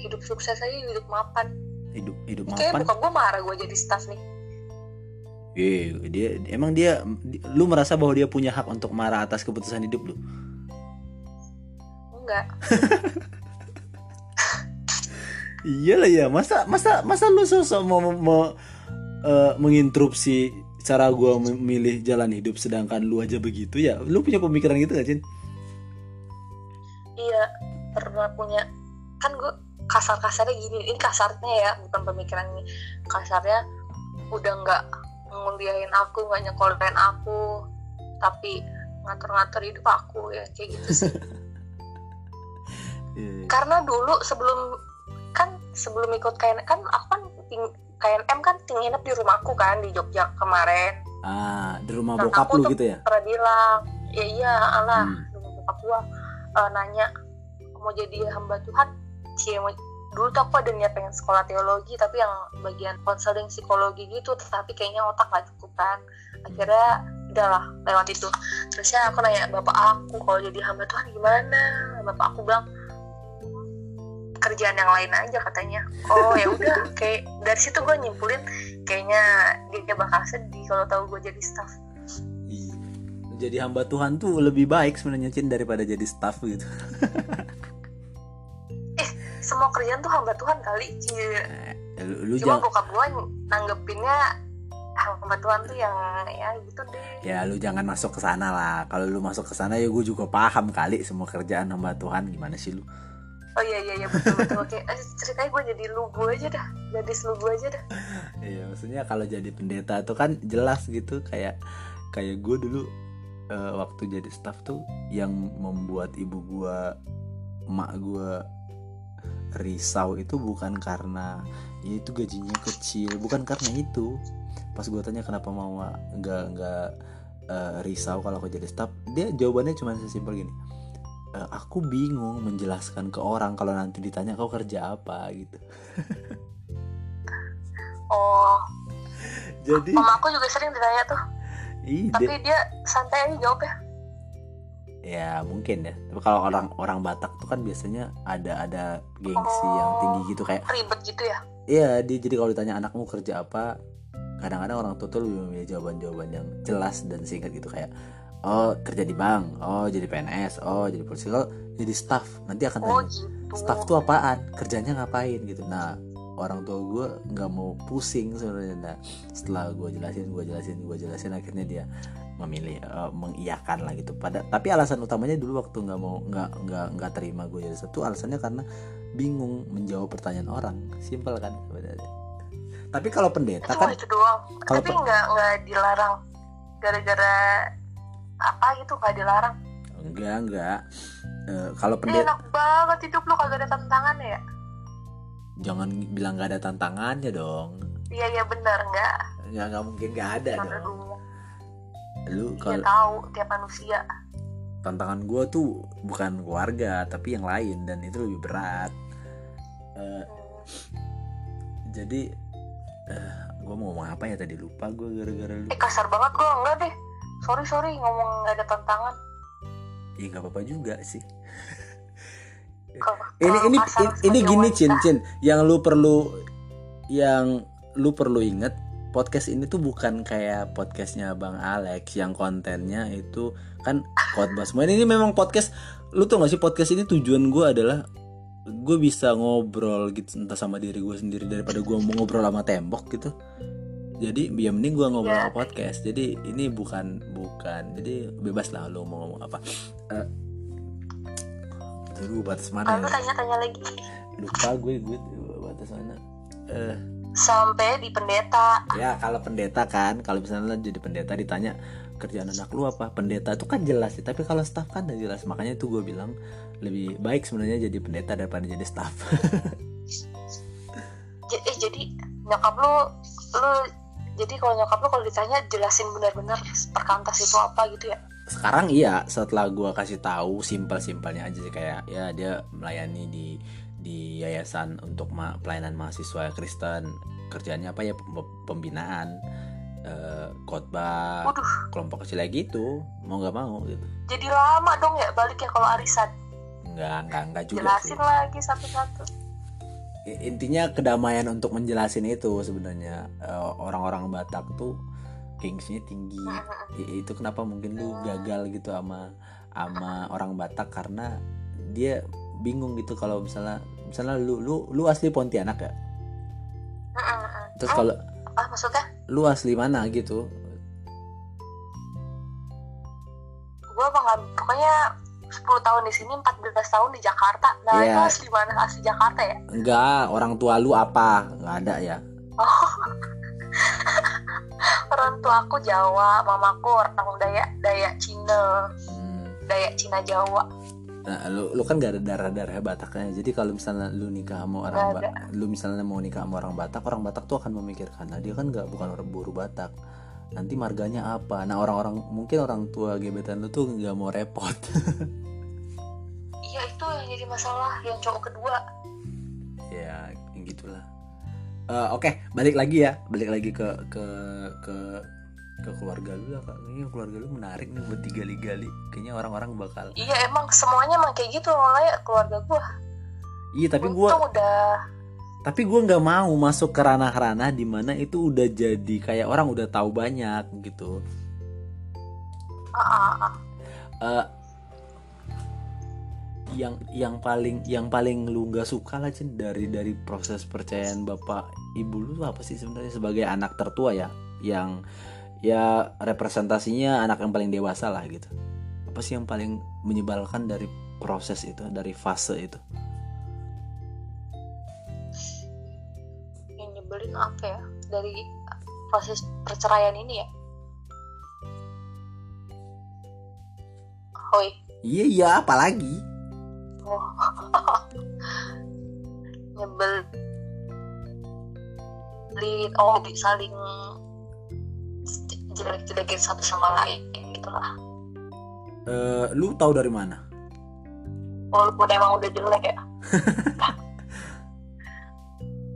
hidup sukses aja hidup mapan hidup hidup kayak mapan. bukan gue marah gue jadi staff nih. Eh dia emang dia lu merasa bahwa dia punya hak untuk marah atas keputusan hidup lu? Enggak. Iyalah ya masa masa masa lu sosok mau, mau eh, menginterupsi cara gua memilih jalan hidup sedangkan lu aja begitu? Ya lu punya pemikiran gitu gak cint iya pernah punya. Kan gue kasar-kasarnya gini. Ini kasarnya ya bukan pemikiran ini kasarnya udah nggak nguliahin aku nggak nyekolahin aku tapi ngatur-ngatur hidup aku ya kayak gitu sih. Iya. karena dulu sebelum kan sebelum ikut KN kan aku kan ting, KNM kan tinggal nginep di rumahku kan di Jogja kemarin. Ah di rumah Nah, bokap lu gitu ya? pernah bilang ya iya Allah Hmm. dulu bokap gua eh, nanya mau jadi hamba Tuhan mau dulu tuh aku ada niat pengen sekolah teologi tapi yang bagian konseling psikologi gitu tapi kayaknya otak gak cukup kan. Akhirnya udahlah lewat itu. Terusnya aku nanya bapak aku kalau jadi hamba Tuhan gimana? Bapak aku bilang kerjaan yang lain aja katanya. Oh ya udah. Kayak dari situ gue nyimpulin kayaknya dia bakal sedih kalau tahu gue jadi staff. Iya. jadi hamba Tuhan tuh lebih baik sebenarnya cint daripada jadi staff gitu semua kerjaan tuh hamba Tuhan kali. Iya. Eh, lu, lu cuma jangan bokap gue nanggepinnya hamba Tuhan tuh yang ya gitu deh. Ya lu jangan masuk ke sana lah. Kalau lu masuk ke sana ya gue juga paham kali semua kerjaan hamba Tuhan. Gimana sih lu? Oh iya iya iya betul betul. Oke Eh, ceritanya gue jadi lugu aja dah. Jadi lugu aja dah. Iya maksudnya kalau jadi pendeta tuh kan jelas gitu. Kayak kayak gue dulu eh, waktu jadi staff tuh yang membuat ibu gua emak gua risau itu bukan karena ya itu gajinya kecil bukan karena itu. Pas gue tanya kenapa mama nggak nggak eh, risau kalau aku jadi staff dia jawabannya cuma sesimpel gini "Eh, aku bingung menjelaskan ke orang kalau nanti ditanya kau kerja apa gitu. Oh. Jadi mama aku juga sering ditanya tuh. Ih, tapi dia- dia santai aja jawabnya ya mungkin ya. Tapi kalau orang orang Batak tuh kan biasanya ada ada gengsi yang tinggi gitu kayak ribet gitu ya? Iya dia jadi kalau ditanya anakmu kerja apa kadang-kadang orang tua tuh lebih memilih jawaban-jawaban yang jelas dan singkat gitu kayak oh kerja di bank oh jadi PNS oh jadi polisi. Kalau jadi staff nanti akan oh tanya gitu. Staff tuh apaan? Kerjanya ngapain? Gitu. Nah orang tua gue nggak mau pusing sebenarnya. Nah setelah gue jelasin gue jelasin gue jelasin akhirnya dia memilih eh, mengiyakan lah gitu. Pada tapi alasan utamanya dulu waktu nggak mau nggak nggak nggak terima gue jadi satu alasannya karena bingung menjawab pertanyaan orang. Simpel kan sebenarnya. Tapi kalau pendeta kan itu doang. kalau tapi pe- nggak nggak dilarang. Gara-gara apa gitu nggak dilarang. Enggak enggak Eh, kalau Ini pendeta enak banget hidup lu kagak ada tantangan ya? Jangan bilang nggak ada tantangannya dong. Iya iya benar nggak. Nggak nggak mungkin nggak ada Karena dong lu kalau tahu tiap manusia. tantangan gue tuh bukan keluarga tapi yang lain dan itu lebih berat. Hmm. jadi eh gue mau ngomong apa ya tadi? Lupa gue gara-gara lu. Eh kasar banget gua. Enggak deh. Sorry sorry. Ngomong nggak ada tantangan. Ya nggak apa-apa juga sih. Kalau- ini kalau ini ini, gini wanita. cin cin. Yang lu perlu yang lu perlu inget podcast ini tuh bukan kayak podcastnya bang Alex yang kontennya itu kan khotbah semua. Ini memang podcast lu tuh gak sih podcast ini tujuan gue adalah gue bisa ngobrol gitu entah sama diri gue sendiri daripada gue mau ngobrol sama tembok gitu. Jadi ya mending gue ngobrol sama podcast. Jadi ini bukan bukan. Jadi bebas lah lu mau ngomong apa. Eh, Aduh batas mana ya? tanya-tanya lagi. Lupa gue gue batas mana. Eh sampai di pendeta. Ya kalau pendeta kan kalau misalnya jadi pendeta ditanya kerjaan anak lu apa? Pendeta itu kan jelas sih tapi kalau staff kan udah jelas. Makanya itu gue bilang lebih baik sebenarnya jadi pendeta daripada jadi staff. Eh jadi nyokap lu lu jadi kalau nyokap lu kalau ditanya jelasin benar-benar perkantas itu apa gitu ya? Sekarang iya setelah gue kasih tahu simpel-simpelnya aja sih kayak ya dia melayani di di yayasan untuk ma- pelayanan mahasiswa Kristen. Kerjanya apa ya? Pem- pembinaan eh, khotbah kelompok kecil lagi gitu. Mau nggak mau gitu. Jadi lama dong ya balik ya kalau arisan? Nggak nggak nggak juga sih. jelasin lagi satu-satu. Intinya kedamaian untuk menjelasin itu sebenarnya. Eh, orang-orang Batak tuh kingsnya tinggi. Itu kenapa mungkin lu gagal gitu sama sama orang Batak? Karena dia bingung gitu kalau misalnya misalnya lu lu lu asli Pontianak ya? Terus kalau ah maksudnya? lu asli mana gitu? Gue mah nggak pokoknya 10 tahun di sini 14 tahun di Jakarta. Nah Iya. itu asli mana? Asli Jakarta ya? Enggak orang tua lu apa? Nggak ada ya? Orang tua aku Jawa mamaku orang Dayak Dayak Cina. Hmm. Dayak Cina Jawa Nah, lu, lu kan gak ada darah-darah Bataknya. Jadi kalau misalnya lu nikah sama orang Ba- lu misalnya mau nikah sama orang Batak, orang Batak tuh akan memikirkan, nah dia kan nggak bukan orang buru Batak. Nanti marganya apa? Nah, orang-orang mungkin orang tua gebetan lu tuh nggak mau repot. iya itu yang jadi masalah yang cowok kedua ya, gitulah. Eh, Oke, balik lagi ya. Balik lagi ke ke ke ke keluarga lu lah, Kak. Kayaknya keluarga lu menarik nih buat digali-gali. Kayaknya orang-orang bakal. iya emang semuanya emang kayak gitu mulai keluarga gue Iya, tapi gua untung udah tapi gue nggak mau masuk ke ranah-ranah di mana itu udah jadi kayak orang udah tahu banyak gitu. Eh, yang yang paling yang paling lu nggak suka lah Cin dari dari proses percayaan bapak ibu lu apa sih sebenarnya sebagai anak tertua ya yang ya representasinya anak yang paling dewasa lah gitu. Apa sih yang paling menyebalkan dari proses itu dari fase itu? Yang nyebelin apa ya? Dari proses perceraian ini ya? Hoi. Iya iya apalagi oh. nyebel Lin, oh saling jelek-jelekin satu sama lain gitu lah Eh, lu tahu dari mana? Walaupun emang udah jelek ya.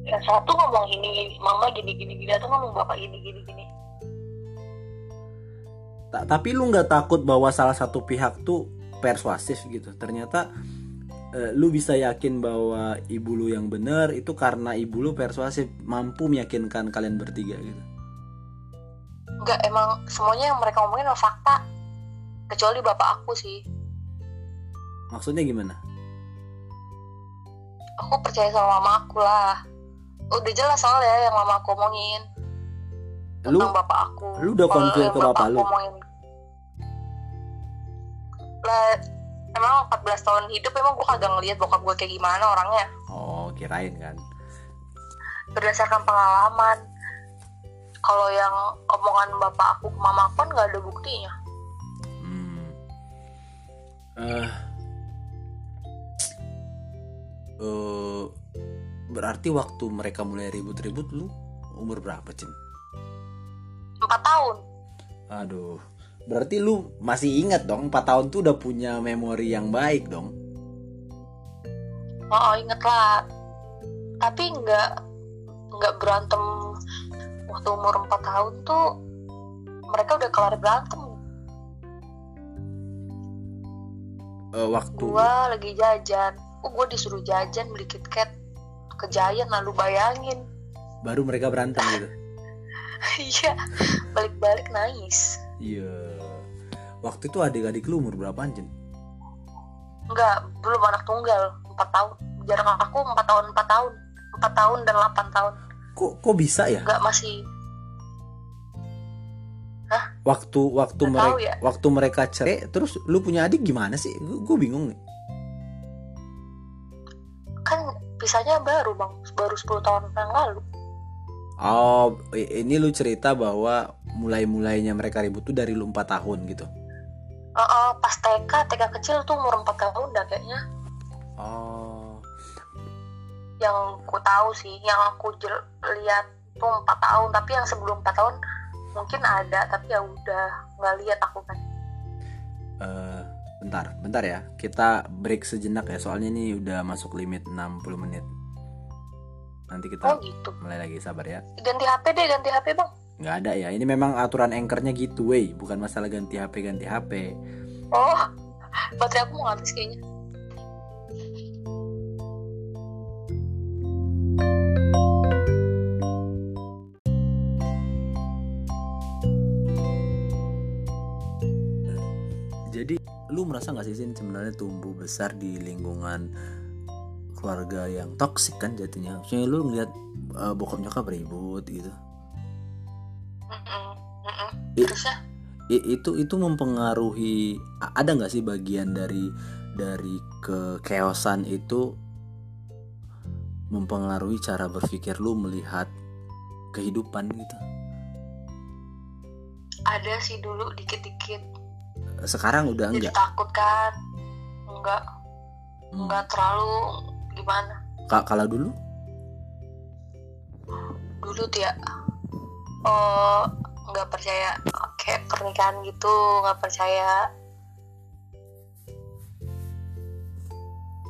Yang satu ngomong ini mama gini gini gini atau ngomong bapak gini gini gini. Ta- tapi lu nggak takut bahwa salah satu pihak tuh persuasif gitu? Ternyata eh, lu bisa yakin bahwa ibu lu yang benar itu karena ibu lu persuasif mampu meyakinkan kalian bertiga gitu enggak emang semuanya yang mereka ngomongin adalah fakta. Kecuali bapak aku sih. Maksudnya gimana? Aku percaya sama mama aku lah. Udah jelas soalnya yang mama aku omongin. Lu tentang bapak aku. lu udah yang ke bapak aku lu? omongin. Lah emang 14 tahun hidup emang gue kagak ngeliat bokap gue kayak gimana orangnya. Oh kirain kan. Berdasarkan pengalaman kalau yang omongan bapak aku ke mama aku kan nggak ada buktinya. Hmm. eh. Eh, berarti waktu mereka mulai ribut-ribut lu umur berapa cin? Empat tahun. Aduh. Berarti lu masih ingat dong 4 tahun tuh udah punya memori yang baik dong? Oh, oh inget lah. Tapi nggak nggak berantem waktu umur 4 tahun tuh mereka udah kelar berantem. Eh, waktu gua lagi jajan. Oh gua disuruh jajan beli KitKat ke Giant lalu bayangin. Baru mereka berantem gitu? Iya balik-balik nangis. Iya. Waktu itu adik-adik lu umur berapa Cin? Enggak, belum anak tunggal 4 tahun. Jarak aku 4 tahun 4 tahun. 4 tahun dan 8 tahun kok kok bisa ya? Enggak masih. Waktu waktu Nggak mereka ya. waktu mereka cerai terus lu punya adik gimana sih? Gue bingung nih. Kan pisahnya baru bang. Baru 10 tahun yang lalu. Oh ini lu cerita bahwa mulai mulainya mereka ribut tuh dari lu 4 tahun gitu? Eh, eh, pas TK TK kecil tuh umur 4 tahun dah kayaknya. Oh yang ku tahu sih yang aku lihat tuh 4 tahun tapi yang sebelum 4 tahun mungkin ada tapi ya udah nggak lihat aku kan. Eh, bentar bentar ya. Kita break sejenak ya soalnya ini udah masuk limit 60 menit. Nanti oh kita gitu. mulai lagi sabar ya. Ganti HP deh ganti HP bang. Nggak ada ya ini memang aturan anchornya gitu wey. Bukan masalah ganti HP ganti HP oh baterai aku mau habis kayaknya sih sebenarnya tumbuh besar di lingkungan keluarga yang toksik kan jatuhnya. Maksudnya lu ngeliat uh, bokap nyokap ribut gitu. I- I- itu itu mempengaruhi ada nggak sih bagian dari dari kekeosan itu mempengaruhi cara berpikir lu melihat kehidupan gitu. ada sih dulu dikit-dikit Sekarang udah jadi enggak. takut kan? Enggak. Hmm. enggak terlalu gimana? Ka- Kalau dulu? Dulu tuh ya oh nggak percaya kayak pernikahan gitu nggak percaya.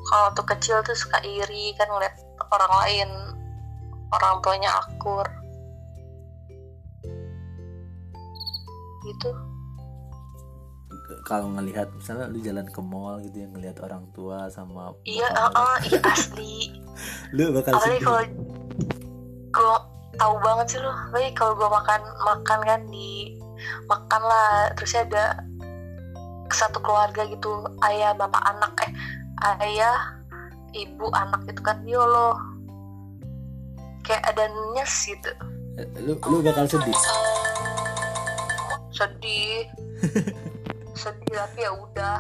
Kalau tuh kecil tuh suka iri kan ngeliat orang lain orang tuanya akur. Gitu kalau ngelihat misalnya lu jalan ke mall gitu ya ngelihat orang tua sama iya lu, uh, iya asli. Lu bakal apalagi sedih. kalau gue tahu banget sih lo apalagi kalau gue makan makan kan di makan lah terus ada satu keluarga gitu ayah bapak anak eh ayah ibu anak gitu kan yolo kayak ada nyes gitu. Eh, lu lu bakal sedih? Sedih sedih tapi ya udah.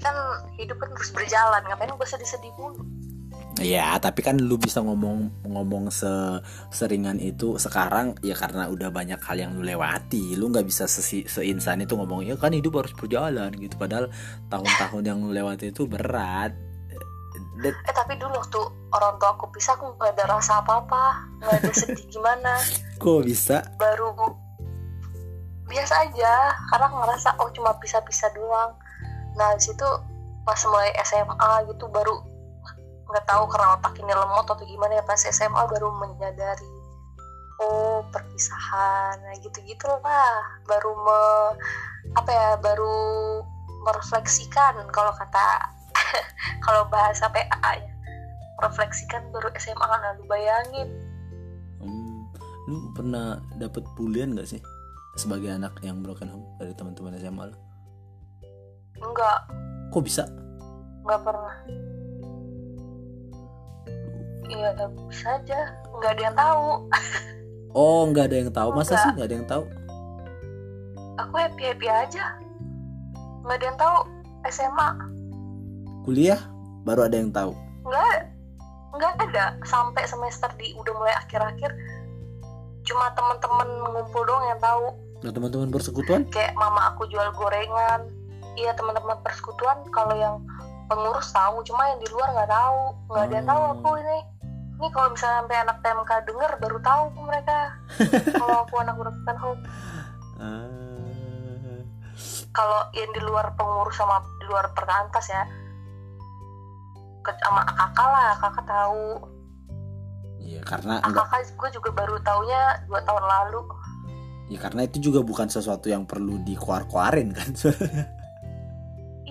Kan hidup kan terus berjalan ngapain gue sedih-sedih mulu? Ya tapi kan lu bisa ngomong ngomong se seringan itu sekarang ya karena udah banyak hal yang lu lewati. Lu nggak bisa sesi, seinsan itu ngomong ya kan hidup harus berjalan gitu. Padahal tahun-tahun yang lu lewati itu berat. Dan- Eh tapi dulu waktu orang tua aku pisah aku nggak ada rasa apa-apa, nggak ada sedih gimana, kok bisa? Baru biasa aja karena ngerasa oh cuma pisah-pisah doang. Nah di situ pas mulai SMA gitu baru nggak tahu karena otak ini lemot atau gimana ya pas SMA baru menyadari oh perpisahan nah gitu gitulah baru me, apa ya baru merefleksikan kalau kata kalau bahasa PA ya. Refleksikan baru SMA nah lu bayangin. Hmm, lu pernah dapet bulian gak sih sebagai anak yang broken home dari teman-teman SMA lu? enggak Kok bisa? enggak pernah iya bisa aja nggak ada yang tahu Oh, nggak ada yang tahu. Masa Enggak. sih nggak ada yang tahu? aku happy happy aja nggak ada yang tahu SMA Kuliah baru ada yang tahu. nggak nggak ada sampai semester di udah mulai akhir-akhir cuma teman-teman ngumpul doang yang tahu. Nah, teman-teman persekutuan? kayak mama aku jual gorengan. Iya teman-teman persekutuan kalau yang pengurus tahu cuma yang di luar nggak tahu. Nggak ada yang tahu Hmm. aku ini. Ini kalau misalnya sampai anak TMK denger baru tahu mereka. Kalau aku anak broken home Ah. kalau yang di luar pengurus sama di luar perkantas ya ke, sama kakak lah kakak tahu Iya karena enggak kakak gue juga baru taunya dua tahun lalu. Ya karena itu juga bukan sesuatu yang perlu dikuar-kuarin kan?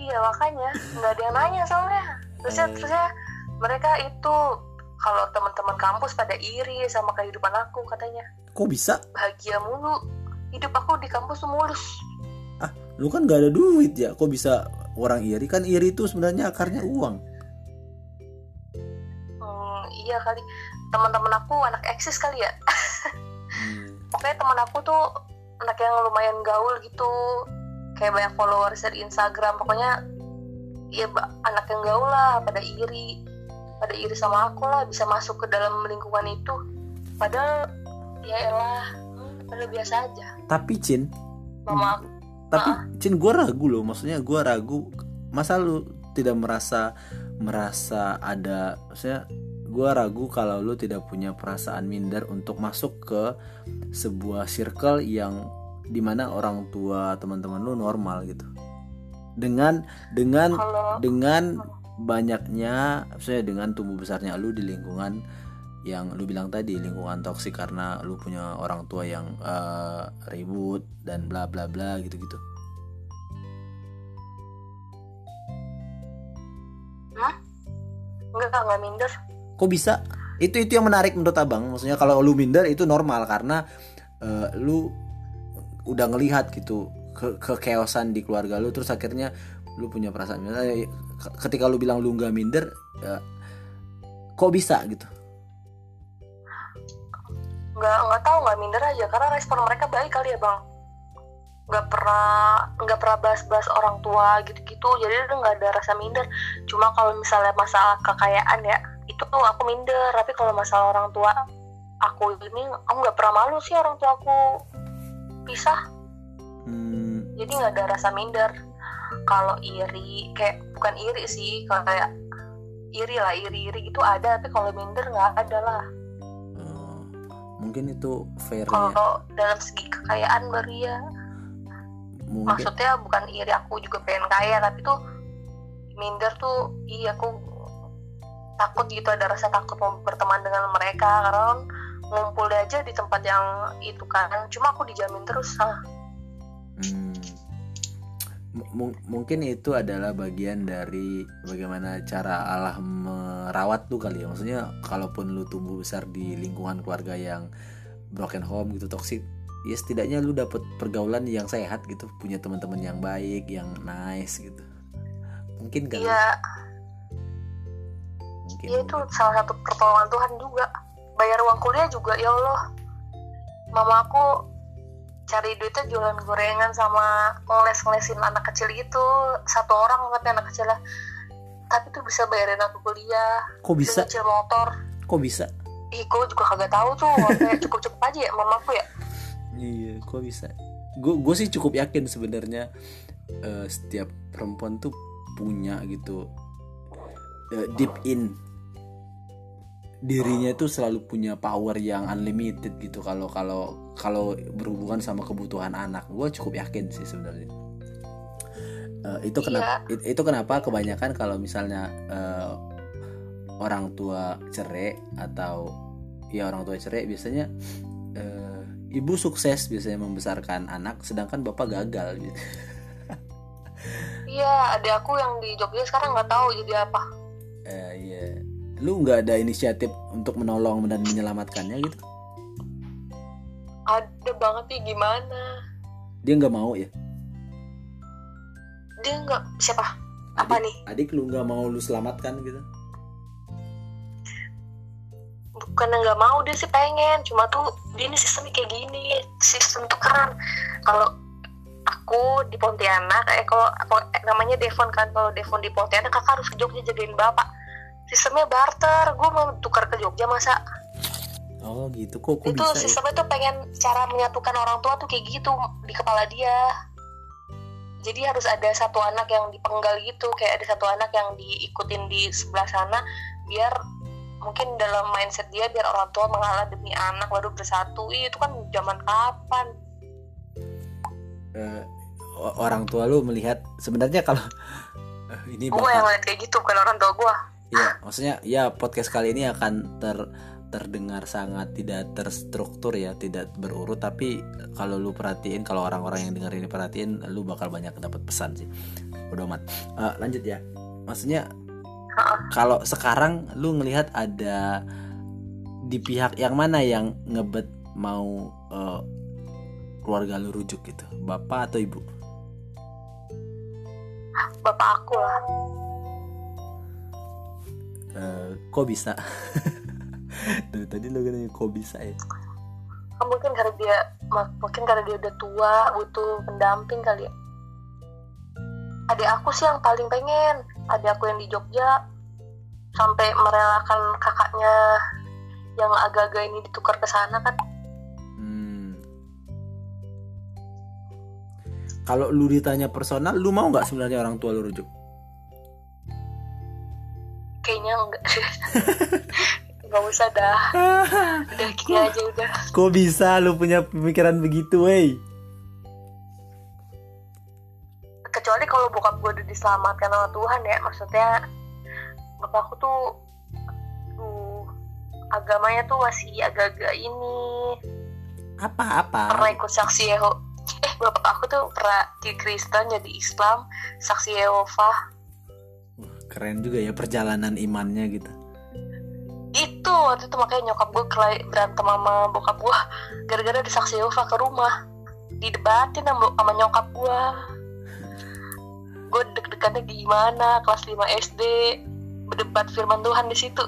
Iya makanya. Nggak ada yang nanya soalnya. Terusnya Eh. terusnya mereka itu kalau teman-teman kampus pada iri sama kehidupan aku katanya. Kok bisa? Bahagia mulu. Hidup aku di kampus mulus. Lu kan nggak ada duit ya? Kok bisa orang iri? Kan iri itu sebenarnya akarnya uang. Hmm, iya kali teman-teman aku anak eksis kali ya. Hmm. pokoknya teman aku tuh anak yang lumayan gaul gitu. Kayak banyak followers di Instagram. Pokoknya ya anak yang gaul lah pada iri. Pada iri sama aku lah bisa masuk ke dalam lingkungan itu. Padahal ya elah padahal biasa aja. Tapi Cin mama aku. Tapi Cin gue ragu loh. Maksudnya gue ragu. Masa lu tidak merasa merasa ada maksudnya gue ragu kalau lu tidak punya perasaan minder untuk masuk ke sebuah circle yang di mana orang tua teman-teman lu normal gitu. Dengan dengan kalau dengan banyaknya maksudnya dengan tumbuh besarnya lu di lingkungan yang lu bilang tadi lingkungan toksik karena lu punya orang tua yang eh, ribut dan bla bla bla gitu gitu enggak enggak minder kok bisa? Itu itu yang menarik menurut abang. Maksudnya kalau lu minder itu normal karena eh, lu udah ngelihat gitu ke kekeosan di keluarga lu terus akhirnya lu punya perasaan Eh, ke- ketika lu bilang lu nggak minder eh, kok bisa gitu? Nggak nggak tahu nggak minder aja karena respon mereka baik kali ya bang. Nggak pernah nggak pernah bahas-bahas orang tua gitu-gitu jadi itu nggak ada rasa minder. Cuma kalau misalnya masalah kekayaan ya itu tuh aku minder tapi kalau masalah orang tua aku ini aku nggak pernah malu sih orang tua aku. Pisah. Hmm, jadi nggak ada rasa minder. Kalau iri kayak bukan iri sih kalau kayak iri lah iri iri gitu ada tapi kalau minder nggak ada lah. Eh, mungkin itu fairnya kalau dalam segi kekayaan baru ya. Mungkin. Maksudnya bukan iri aku juga pengen kaya tapi tuh minder tuh iya aku takut gitu ada rasa takut mau berteman dengan mereka karena ngumpul aja di tempat yang itu kan. Cuma aku dijamin terus ah. Hmm. M- mung- mungkin itu adalah bagian dari bagaimana cara Allah merawat tuh kali ya. Maksudnya kalaupun lu tumbuh besar di lingkungan keluarga yang broken home gitu toxic ya setidaknya lu dapet pergaulan yang sehat gitu punya teman-teman yang baik yang nice gitu. Mungkin kan iya mungkin, iya itu mungkin. salah satu pertolongan Tuhan juga. Bayar uang kuliah juga ya Allah. Mama aku cari duitnya jualan gorengan sama ngeles-ngelesin anak kecil itu satu orang tapi anak kecil lah. Tapi tuh bisa bayarin aku kuliah. Kok bisa? Nyicil motor. Kok bisa? Ih gue juga kagak tahu tuh. Kayak cukup-cukup aja ya mamaku ya. Iya, kok bisa? Gue gue sih cukup yakin sebenarnya eh, setiap perempuan tuh punya gitu eh, deep in dirinya itu selalu punya power yang unlimited gitu kalau kalau kalau berhubungan sama kebutuhan anak. Gue cukup yakin sih sebenarnya. Eh, itu kenapa it- itu kenapa kebanyakan kalau misalnya eh, orang tua cerai atau ya orang tua cerai biasanya eh, ibu sukses biasanya membesarkan anak sedangkan bapak gagal gitu. iya ada aku yang di Jogja sekarang nggak tahu jadi apa Eh, iya. Lu nggak ada inisiatif untuk menolong dan menyelamatkannya gitu? ada banget nih gimana Dia nggak mau ya? dia nggak siapa apa Adik, nih adik lu nggak mau lu selamatkan gitu? bukan nggak mau dia sih pengen cuma tuh dia ini sistemnya kayak gini sistem tuh keren kalau aku di Pontianak eh kalau apa- eh, namanya Devon kan kalau Devon di Pontianak kakak harus ke Jogja jagain bapak sistemnya barter. Gue mau tukar ke Jogja masa? Oh gitu, kok kok itu bisa ya? sistemnya tuh pengen cara menyatukan orang tua tuh kayak gitu di kepala dia. Jadi harus ada satu anak yang dipenggal gitu. Kayak ada satu anak yang diikutin di sebelah sana biar mungkin dalam mindset dia biar orang tua mengalah demi anak baru bersatu. Ih, itu kan zaman kapan? Eh, o- orang tua lu melihat sebenarnya kalau eh, ini gue bakal- yang ngeliat kayak gitu bukan orang tua gue ya maksudnya ya podcast kali ini akan ter terdengar sangat tidak terstruktur ya tidak berurut tapi kalau lu perhatiin kalau orang-orang yang dengar ini perhatiin lu bakal banyak dapat pesan sih. Udah amat. Eh, lanjut ya. Maksudnya kalau sekarang lu ngelihat ada di pihak yang mana yang ngebet mau eh, keluarga lu rujuk gitu? Bapak atau ibu? Bapak aku lah Eh, kok bisa? Dari tadi lu kan kok bisa ya? Kan mungkin karena dia mungkin karena dia udah tua butuh pendamping kali ya. Adik aku sih yang paling pengen. Adik aku yang di Jogja. Sampai merelakan kakaknya yang agak-agak ini ditukar ke sana kan. Hmm. Kalau lu ditanya personal, lu mau nggak sebenarnya orang tua lu rujuk? Kayaknya enggak. Nggak usah dah. Udah gini aja udah. Kok bisa lu punya pemikiran begitu, wey? kecuali kalau bokap gue udah diselamatkan sama Tuhan ya maksudnya bapakku tuh tuh agamanya tuh masih agak-agak ini. Apa-apa? pernah ikut saksi Yeho eh bapak aku tuh pernah di Kristen jadi Islam saksi Yehova Keren juga ya perjalanan imannya gitu. itu waktu itu makanya nyokap gue kelai berantem sama bokap gue gara-gara ada saksi Yehova ke rumah. Didebatin sama, sama nyokap gue gue deg-degannya gimana? Kelas 5 SD berdebat firman Tuhan di situ.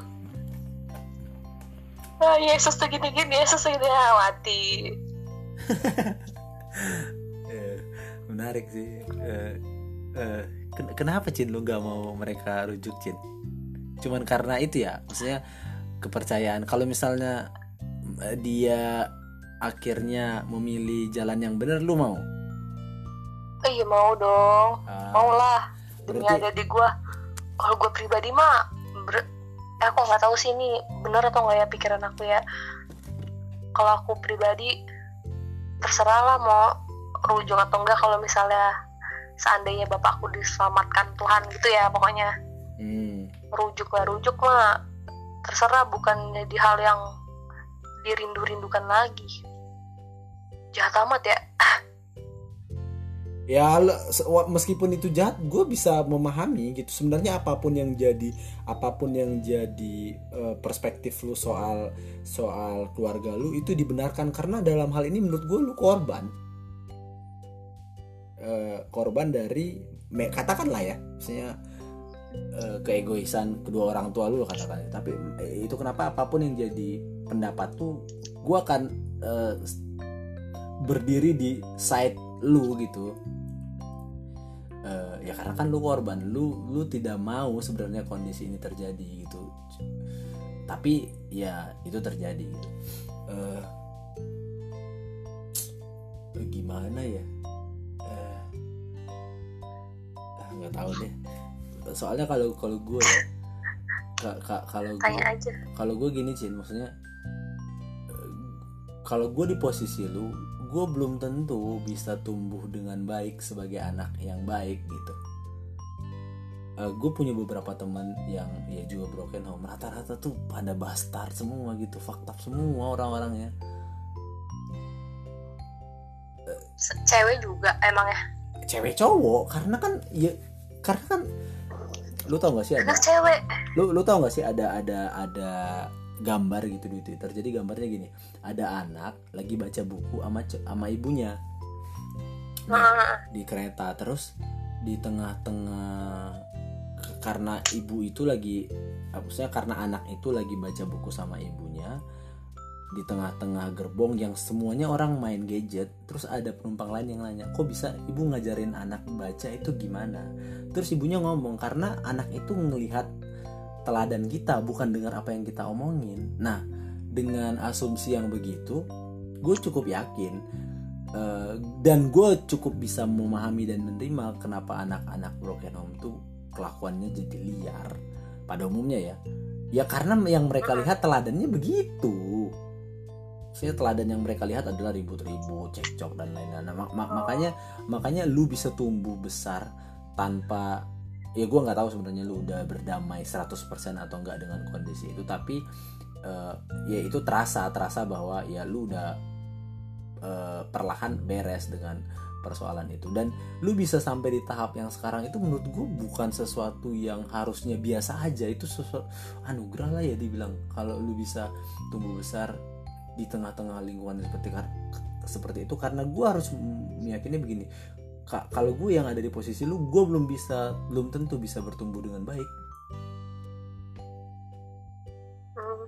Ah, Yesus tuh gini-gini Yesus tuh gini ah, mati. Eh, menarik sih. Eh, eh, ken- kenapa Cin lu nggak mau mereka rujuk Cin? Cuman karena itu ya, maksudnya kepercayaan. Kalau misalnya eh, dia akhirnya memilih jalan yang benar, lu mau? oh iya mau dong Ah, mau lah demi Berarti- adik gue kalau gue pribadi mah ber- eh, aku nggak tahu sih ini bener atau nggak ya pikiran aku ya kalau aku pribadi terserah lah mau rujuk atau enggak kalau misalnya seandainya bapakku diselamatkan Tuhan gitu ya pokoknya. Hmm. rujuk lah. Rujuk mah terserah bukan jadi hal yang dirindu-rindukan lagi. Jahat amat ya. Ya meskipun itu jahat gue bisa memahami gitu. Sebenarnya apa pun yang jadi apa pun yang jadi eh, perspektif lu soal soal keluarga lu itu dibenarkan. Karena dalam hal ini menurut gue lu korban Eh, korban dari katakanlah ya maksudnya eh, keegoisan kedua orang tua lu katakan. Tapi eh, itu kenapa apa pun yang jadi pendapat tuh gua akan s- berdiri di side lu gitu. Eh, ya karena kan lu korban lu lu tidak mau sebenarnya kondisi ini terjadi gitu. Tapi ya itu terjadi eh, gimana ya nggak tahu deh. Soalnya kalau kalau gue ya ka- ka- kalau gue kalau gue gini Cin maksudnya eh, kalau gue di posisi lu gue belum tentu bisa tumbuh dengan baik sebagai anak yang baik gitu. Gue punya beberapa teman yang ya juga broken home. Rata-rata tuh pada bastard semua gitu fucked up semua orang-orangnya. Cewek juga emang ya? Cewek cowok karena kan ya karena kan lu tau gak sih ada anak cewek. lu lu tau gak sih ada ada ada gambar gitu di Twitter? Jadi gambarnya gini ada anak lagi baca buku sama sama ibunya. Heeh. di kereta terus di tengah-tengah karena ibu itu lagi maksudnya karena anak itu lagi baca buku sama ibunya di tengah-tengah gerbong yang semuanya orang main gadget terus ada penumpang lain yang nanya kok bisa ibu ngajarin anak baca itu gimana? Terus ibunya ngomong karena anak itu ngelihat teladan kita bukan dengar apa yang kita omongin. Nah dengan asumsi yang begitu gue cukup yakin eh, dan gue cukup bisa memahami dan menerima kenapa anak-anak broken home tuh kelakuannya jadi liar pada umumnya ya. Ya karena yang mereka lihat teladannya begitu saya teladan yang mereka lihat adalah ribut-ribut cekcok dan lain-lain. Nah, mak- mak- makanya makanya lu bisa tumbuh besar tanpa ya gue nggak tahu sebenarnya lu udah berdamai 100% atau enggak dengan kondisi itu tapi eh, ya itu terasa terasa bahwa ya lu udah eh, perlahan beres dengan persoalan itu. Dan lu bisa sampai di tahap yang sekarang itu menurut gue bukan sesuatu yang harusnya biasa aja. Itu sesuatu anugerah lah ya dibilang. Kalau lu bisa tumbuh besar di tengah-tengah lingkungan seperti seperti itu karena gue harus meyakini begini ka- kalau gue yang ada di posisi lu gue belum bisa belum tentu bisa bertumbuh dengan baik. Hmm,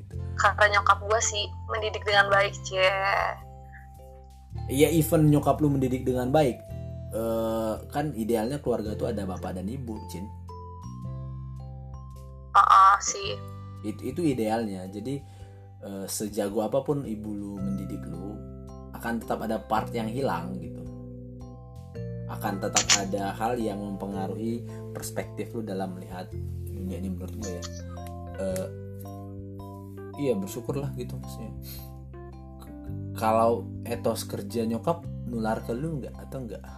gitu. karena nyokap gue sih mendidik dengan baik cie. Ya even nyokap lu mendidik dengan baik eh, kan idealnya keluarga tuh ada bapak dan ibu cin. Ah ah, sih. Itu itu idealnya. Jadi eh, sejago apa pun ibu lu mendidik lu akan tetap ada part yang hilang gitu. Akan tetap ada hal yang mempengaruhi perspektif lu dalam melihat dunia ini menurut gue ya. Eh, iya bersyukurlah gitu maksudnya. Kalau etos kerja nyokap nular ke lu nggak atau enggak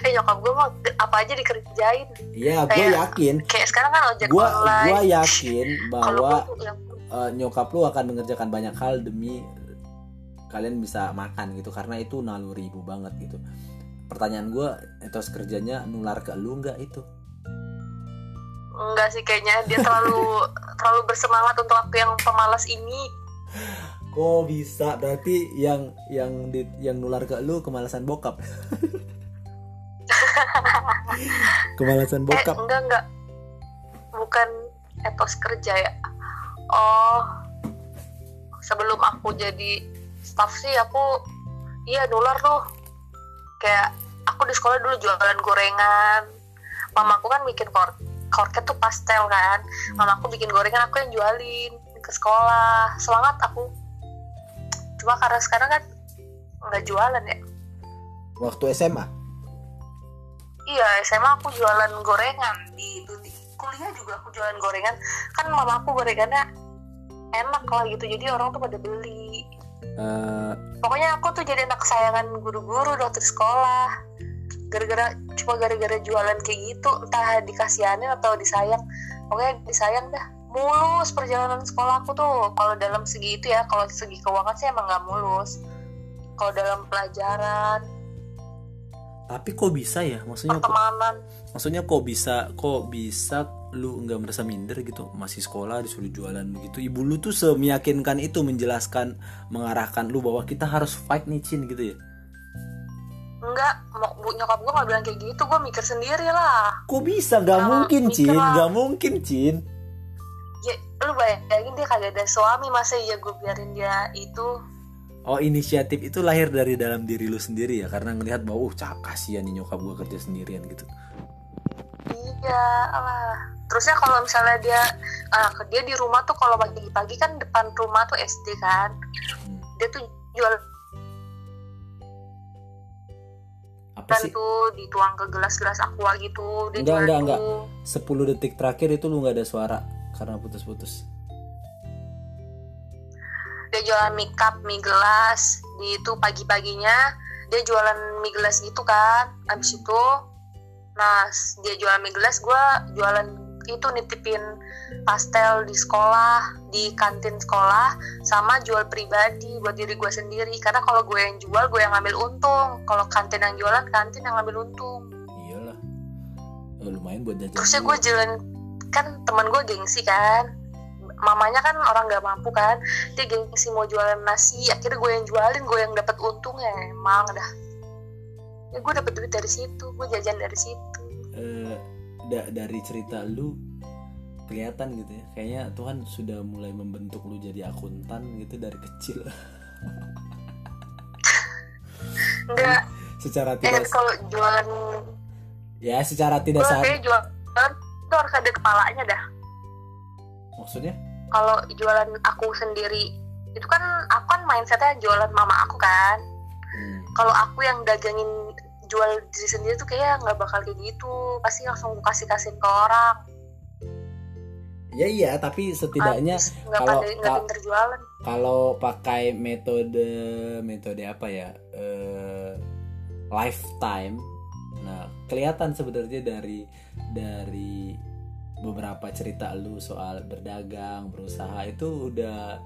eh nyokap gue mah apa aja dikerjain. Iya gue yakin. kayak sekarang kan ojek gue online. Gue yakin bahwa yang eh, nyokap lu akan mengerjakan banyak hal demi kalian bisa makan gitu karena itu naluri ibu banget gitu. Pertanyaan gue etos kerjanya nular ke lu nggak itu? Enggak sih kayaknya dia terlalu terlalu bersemangat untuk aku yang pemalas ini. Kok bisa? Berarti yang yang di, yang nular ke lu kemalasan bokap kemalasan eh bokap. enggak enggak. Bukan etos kerja ya. Oh sebelum aku jadi staff sih aku iya nular tuh. Kayak aku di sekolah dulu jualan gorengan. Mamaku kan bikin kor korket tuh pastel kan. Mamaku bikin gorengan aku yang jualin ke sekolah. Semangat aku. Cuma karena sekarang kan nggak jualan ya. Waktu SMA Iya, SMA aku jualan gorengan di itu di kuliah juga aku jualan gorengan. Kan mamaku gorengannya enak lah gitu. Jadi orang tuh pada beli. Eh, Pokoknya aku tuh jadi anak kesayangan guru-guru di sekolah. Gara-gara cuma gara-gara jualan kayak gitu, entah dikasihanin atau disayang. Pokoknya disayang dah. Mulus perjalanan sekolah aku tuh. Kalau dalam segi itu ya, kalau segi keuangan sih emang nggak mulus. Kalau dalam pelajaran, tapi kok bisa ya? Maksudnya kok, pertemanan, maksudnya kok bisa kok bisa lu nggak merasa minder gitu? Masih sekolah disuruh jualan begitu. Ibu lu tuh semeyakinkan itu menjelaskan mengarahkan lu bahwa kita harus fight nih Cin gitu ya? Enggak mau bu nyokap gue nggak bilang kayak gitu. Gue mikir sendiri lah. Kok bisa? Nggak Kalau mungkin Cin. lah. nggak mungkin Cin. Ya lu bayangin dia kagak ada suami masa iya gue biarin dia itu oh inisiatif itu lahir dari dalam diri lu sendiri ya? Karena ngelihat bahwa uh cak kasihan nih nyokap gua kerja sendirian gitu. Iya lah terusnya kalau misalnya dia ah, dia di rumah tuh kalau pagi-pagi kan depan rumah tuh SD kan. Hmm. dia tuh jual apa sih? Tuh dituang ke gelas-gelas aqua gitu dia Enggak, enggak, enggak. tuh. 10 detik terakhir itu lu nggak ada suara karena putus-putus dia jualan mie cup mie gelas di itu pagi-paginya dia jualan mie gelas gitu kan. Habis itu nah dia jualan mie gelas gue jualan itu nitipin pastel di sekolah di kantin sekolah sama jual pribadi buat diri gue sendiri. Karena kalau gue yang jual gue yang ngambil untung. Kalau kantin yang jualan kantin yang ngambil untung. Iyalah. Eh, lumayan buat jajan terusnya gue jalan kan teman gue gengsi kan mamanya kan orang nggak mampu kan. Dia gengsi mau jualan nasi akhirnya gue yang jualin gue yang dapat untung ya emang dah. Ya gue dapat duit dari situ gue jajan dari situ. Eh, da- dari cerita lu kelihatan gitu ya. Kayaknya Tuhan sudah mulai membentuk lu jadi akuntan gitu dari kecil. Enggak. Secara eh tidak kalau jualan ya secara tidak sadar jualan itu harus ada kepalanya dah. Maksudnya kalau jualan aku sendiri itu kan aku kan mindsetnya jualan mama aku kan. Hmm. kalau aku yang dagangin jual diri sendiri tuh kayak nggak bakal kayak gitu. Pasti langsung kasih kasihin ke orang. Ya iya tapi setidaknya nggak kalau- pandai jualan. kalau pakai metode metode apa ya eh, lifetime. Nah kelihatan sebenarnya dari dari beberapa cerita lu soal berdagang berusaha itu udah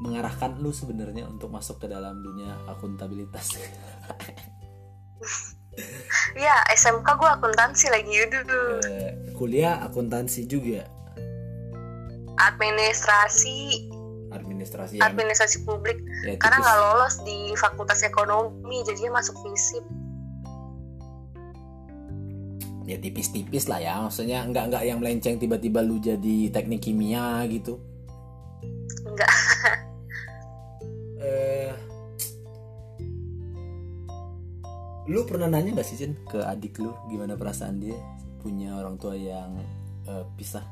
mengarahkan lu sebenarnya untuk masuk ke dalam dunia akuntabilitas. Iya SMK gue akuntansi lagi dulu Eh, kuliah akuntansi juga? Administrasi. Administrasi ya, administrasi publik. Ya karena nggak lolos di fakultas ekonomi jadinya masuk fisip ya tipis-tipis lah ya. Maksudnya nggak nggak yang melenceng tiba-tiba lu jadi teknik kimia gitu. Enggak eh lu pernah nanya gak sih Cin ke adik lu gimana perasaan dia? Punya orang tua yang eh, pisah?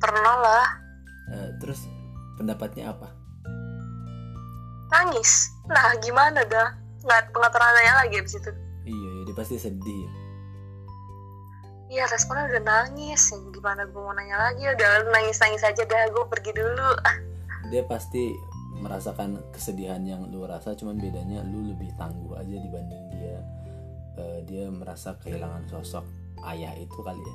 Pernah lah. Eh, terus pendapatnya apa? Nangis. Nah gimana dah? Nggak pengaturan nanya lagi abis itu dia pasti sedih. Ya. Iya responnya udah nangis. Gimana gue mau nanya lagi? Udah nangis-nangis aja dah Gue pergi dulu. Dia pasti merasakan kesedihan yang lu rasa cuman bedanya lu lebih tangguh aja dibanding dia. Eh, dia merasa kehilangan sosok ayah itu kali ya.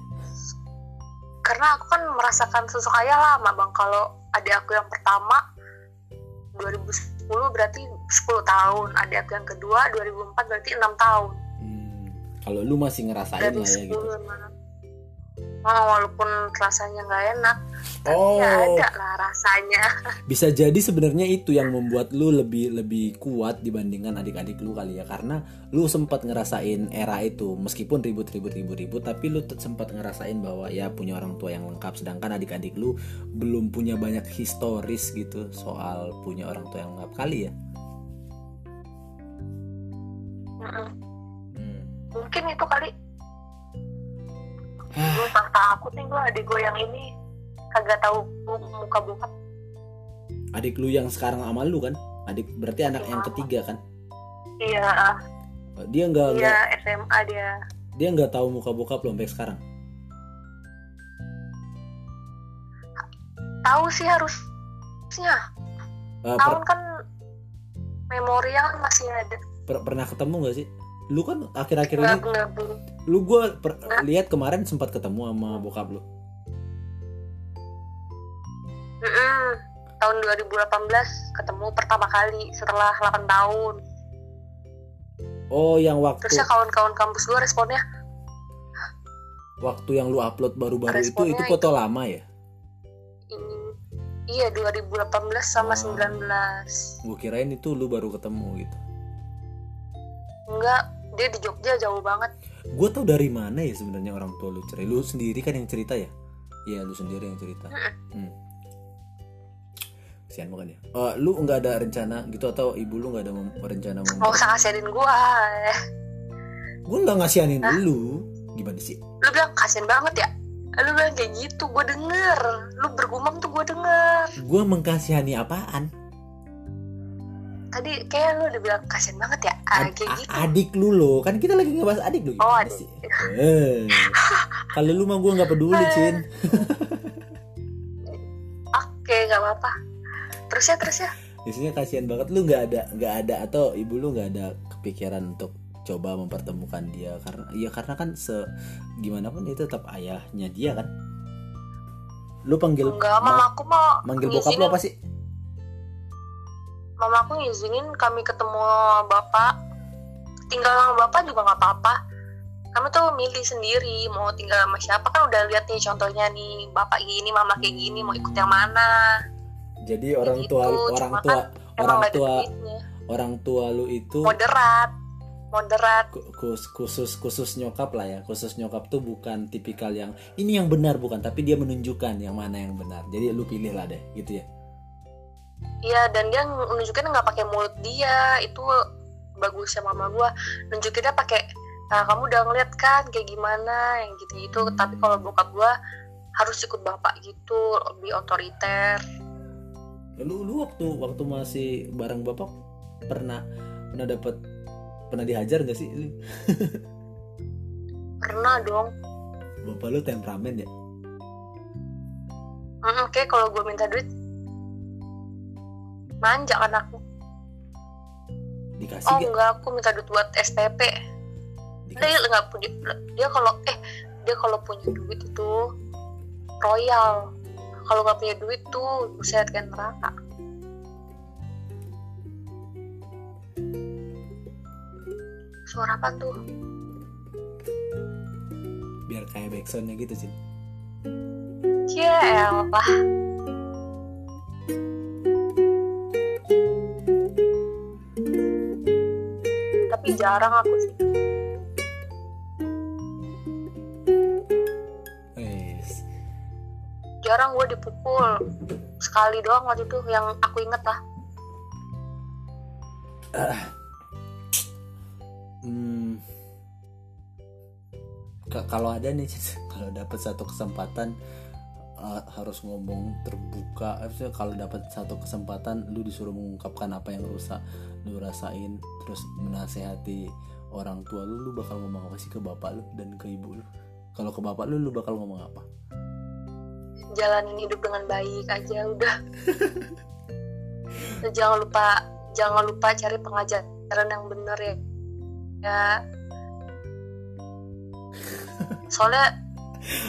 Karena aku kan merasakan sosok ayah lama bang. Kalau adik aku yang pertama 2010 berarti 10 tahun. Adik aku yang kedua 2004 berarti 6 tahun kalau lu masih ngerasain Dari lah ya 10 gitu Oh, walaupun rasanya nggak enak Tapi Oh. ya ada lah rasanya bisa jadi sebenarnya itu yang membuat lu lebih lebih kuat dibandingkan adik-adik lu kali ya karena lu sempat ngerasain era itu meskipun ribut-ribut ribut-ribut tapi lu sempat ngerasain bahwa ya punya orang tua yang lengkap sedangkan adik-adik lu belum punya banyak historis gitu soal punya orang tua yang lengkap kali ya Mm-mm. Hmm. Mungkin itu kali Ah. Gue tak takut nih gue adik gue yang ini Kagak tahu muka bokap adik lu yang sekarang sama lu kan adik berarti anak yang ketiga kan Iya, dia nggak iya SMA dia. dia nggak tahu muka bokap lu sampai sekarang Tahu sih harusnya. Per- Tahun kan memori yang masih ada. per- pernah ketemu nggak sih lu kan akhir-akhir ini lu gue lihat kemarin sempat ketemu sama bokap lu Mm-mm. Tahun 2018 ketemu pertama kali setelah 8 tahun. oh yang waktu Terusnya kawan-kawan kampus gue responnya waktu yang lu upload baru-baru itu itu foto lama ya iya 2018 sama Oh. 19. gue kirain itu lu baru ketemu gitu Enggak, dia di Jogja jauh banget. gue tau dari mana ya sebenarnya orang tua lu cerita lu sendiri kan yang cerita ya Iya lu sendiri yang cerita hmm. kesian banget ya Eh, lu nggak ada rencana gitu atau ibu lu nggak ada mem- rencana Nggak mau usah kasihanin gue. gue nggak ngasihanin lu gimana sih Lu bilang kasihan banget ya. Lu bilang kayak gitu, gue denger. Lu bergumam tuh gue denger. gue mengkasihani apaan Tadi kayak lu udah bilang kasihan banget ya. Ah, Ad- kayak gitu. adik lu loh kan kita lagi ngebahas adik lu Oh, gimana adik. sih? Eh, kalau lu mah gue nggak peduli cin Oke, gak apa-apa. Terus ya, terus ya. biasanya kasihan banget lu nggak ada nggak ada atau ibu lu nggak ada kepikiran untuk coba mempertemukan dia karena ya karena kan se gimana pun itu tetap ayahnya dia kan lu panggil Enggak, ma- mama aku mau manggil bokap lu apa sih mama aku ngizinin kami ketemu bapak. Tinggal sama bapak juga nggak apa-apa. Kami tuh milih sendiri mau tinggal sama siapa kan udah lihat nih contohnya nih bapak gini, mama kayak gini mau ikut yang mana. jadi orang gitu, tua orang cuma tua Emang orang tua orang tua lu itu Moderat, moderat. kus- khusus khusus nyokap lah ya khusus nyokap tuh bukan tipikal yang ini yang benar bukan tapi dia menunjukkan yang mana yang benar jadi lu pilih lah deh gitu ya Iya dan dia nunjukin nggak pakai mulut dia. Itu bagusnya mama gua. Nunjukinnya pakai nah kamu udah ngeliat kan kayak gimana? Yang gitu gitu tapi kalau bokap gua harus ikut bapak gitu lebih otoriter. Lu lu waktu waktu masih bareng bapak pernah pernah dapat pernah dihajar gak sih lu? pernah dong. Bapak lu temperamen ya? Mm, Oke, kalau gue minta duit, manja kan aku. dikasih Oh gak enggak, aku minta duit buat. Dia dikasih nggak punya, dia kalau eh dia kalau punya duit itu royal. Kalau nggak punya duit tuh buset kan neraka. Suara apa tuh? biar kayak backsoundnya gitu sih Ya elah. Tapi jarang aku sih. Jarang gue dipukul. Sekali doang waktu itu yang aku inget lah. Hmm. Ka- kalau ada nih kalau dapat satu kesempatan harus ngomong terbuka maksudnya kalau dapat satu kesempatan lu disuruh mengungkapkan apa yang rusak lu rasain terus menasehati orang tua lu lu bakal ngomong apa sih ke bapak lu dan ke ibu lu kalau ke bapak lu lu bakal ngomong apa Jalanin hidup dengan baik aja udah. jangan lupa jangan lupa cari pengajaran yang bener ya. Ya. Soalnya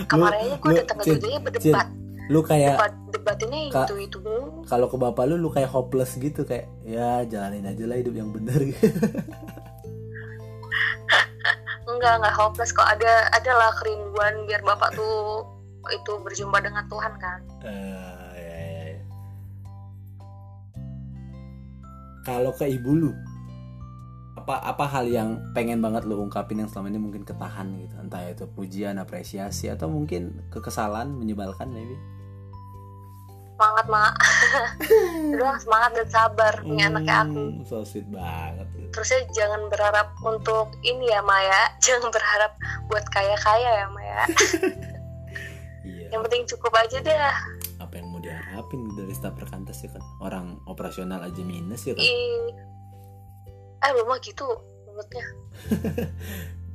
kemarin aja gue datang ke dia berdebat. lu kayak Debat debat ini Kak- itu itu kalau ke bapak lu lu kayak hopeless gitu kayak ya jalanin aja lah hidup yang bener. Enggak enggak hopeless kok. Ada adalah kerinduan biar bapak tuh itu berjumpa dengan Tuhan kan? Eh, ya, ya, ya. Kalau ke ibu lu, apa apa hal yang pengen banget lu ungkapin yang selama ini mungkin ketahan gitu, entah itu pujian, apresiasi atau mungkin kekesalan, menyebalkan maybe. semangat mak udah semangat dan sabar punya anak kayak aku Hmm, so sweet banget. lu. terusnya jangan berharap untuk ini ya Maya jangan berharap buat kaya kaya ya Maya Iya. yang penting cukup aja deh Apa yang mau diharapin dari staf perkantas ya kan? Orang operasional aja minus ya kan? Eh lu mah gitu menurutnya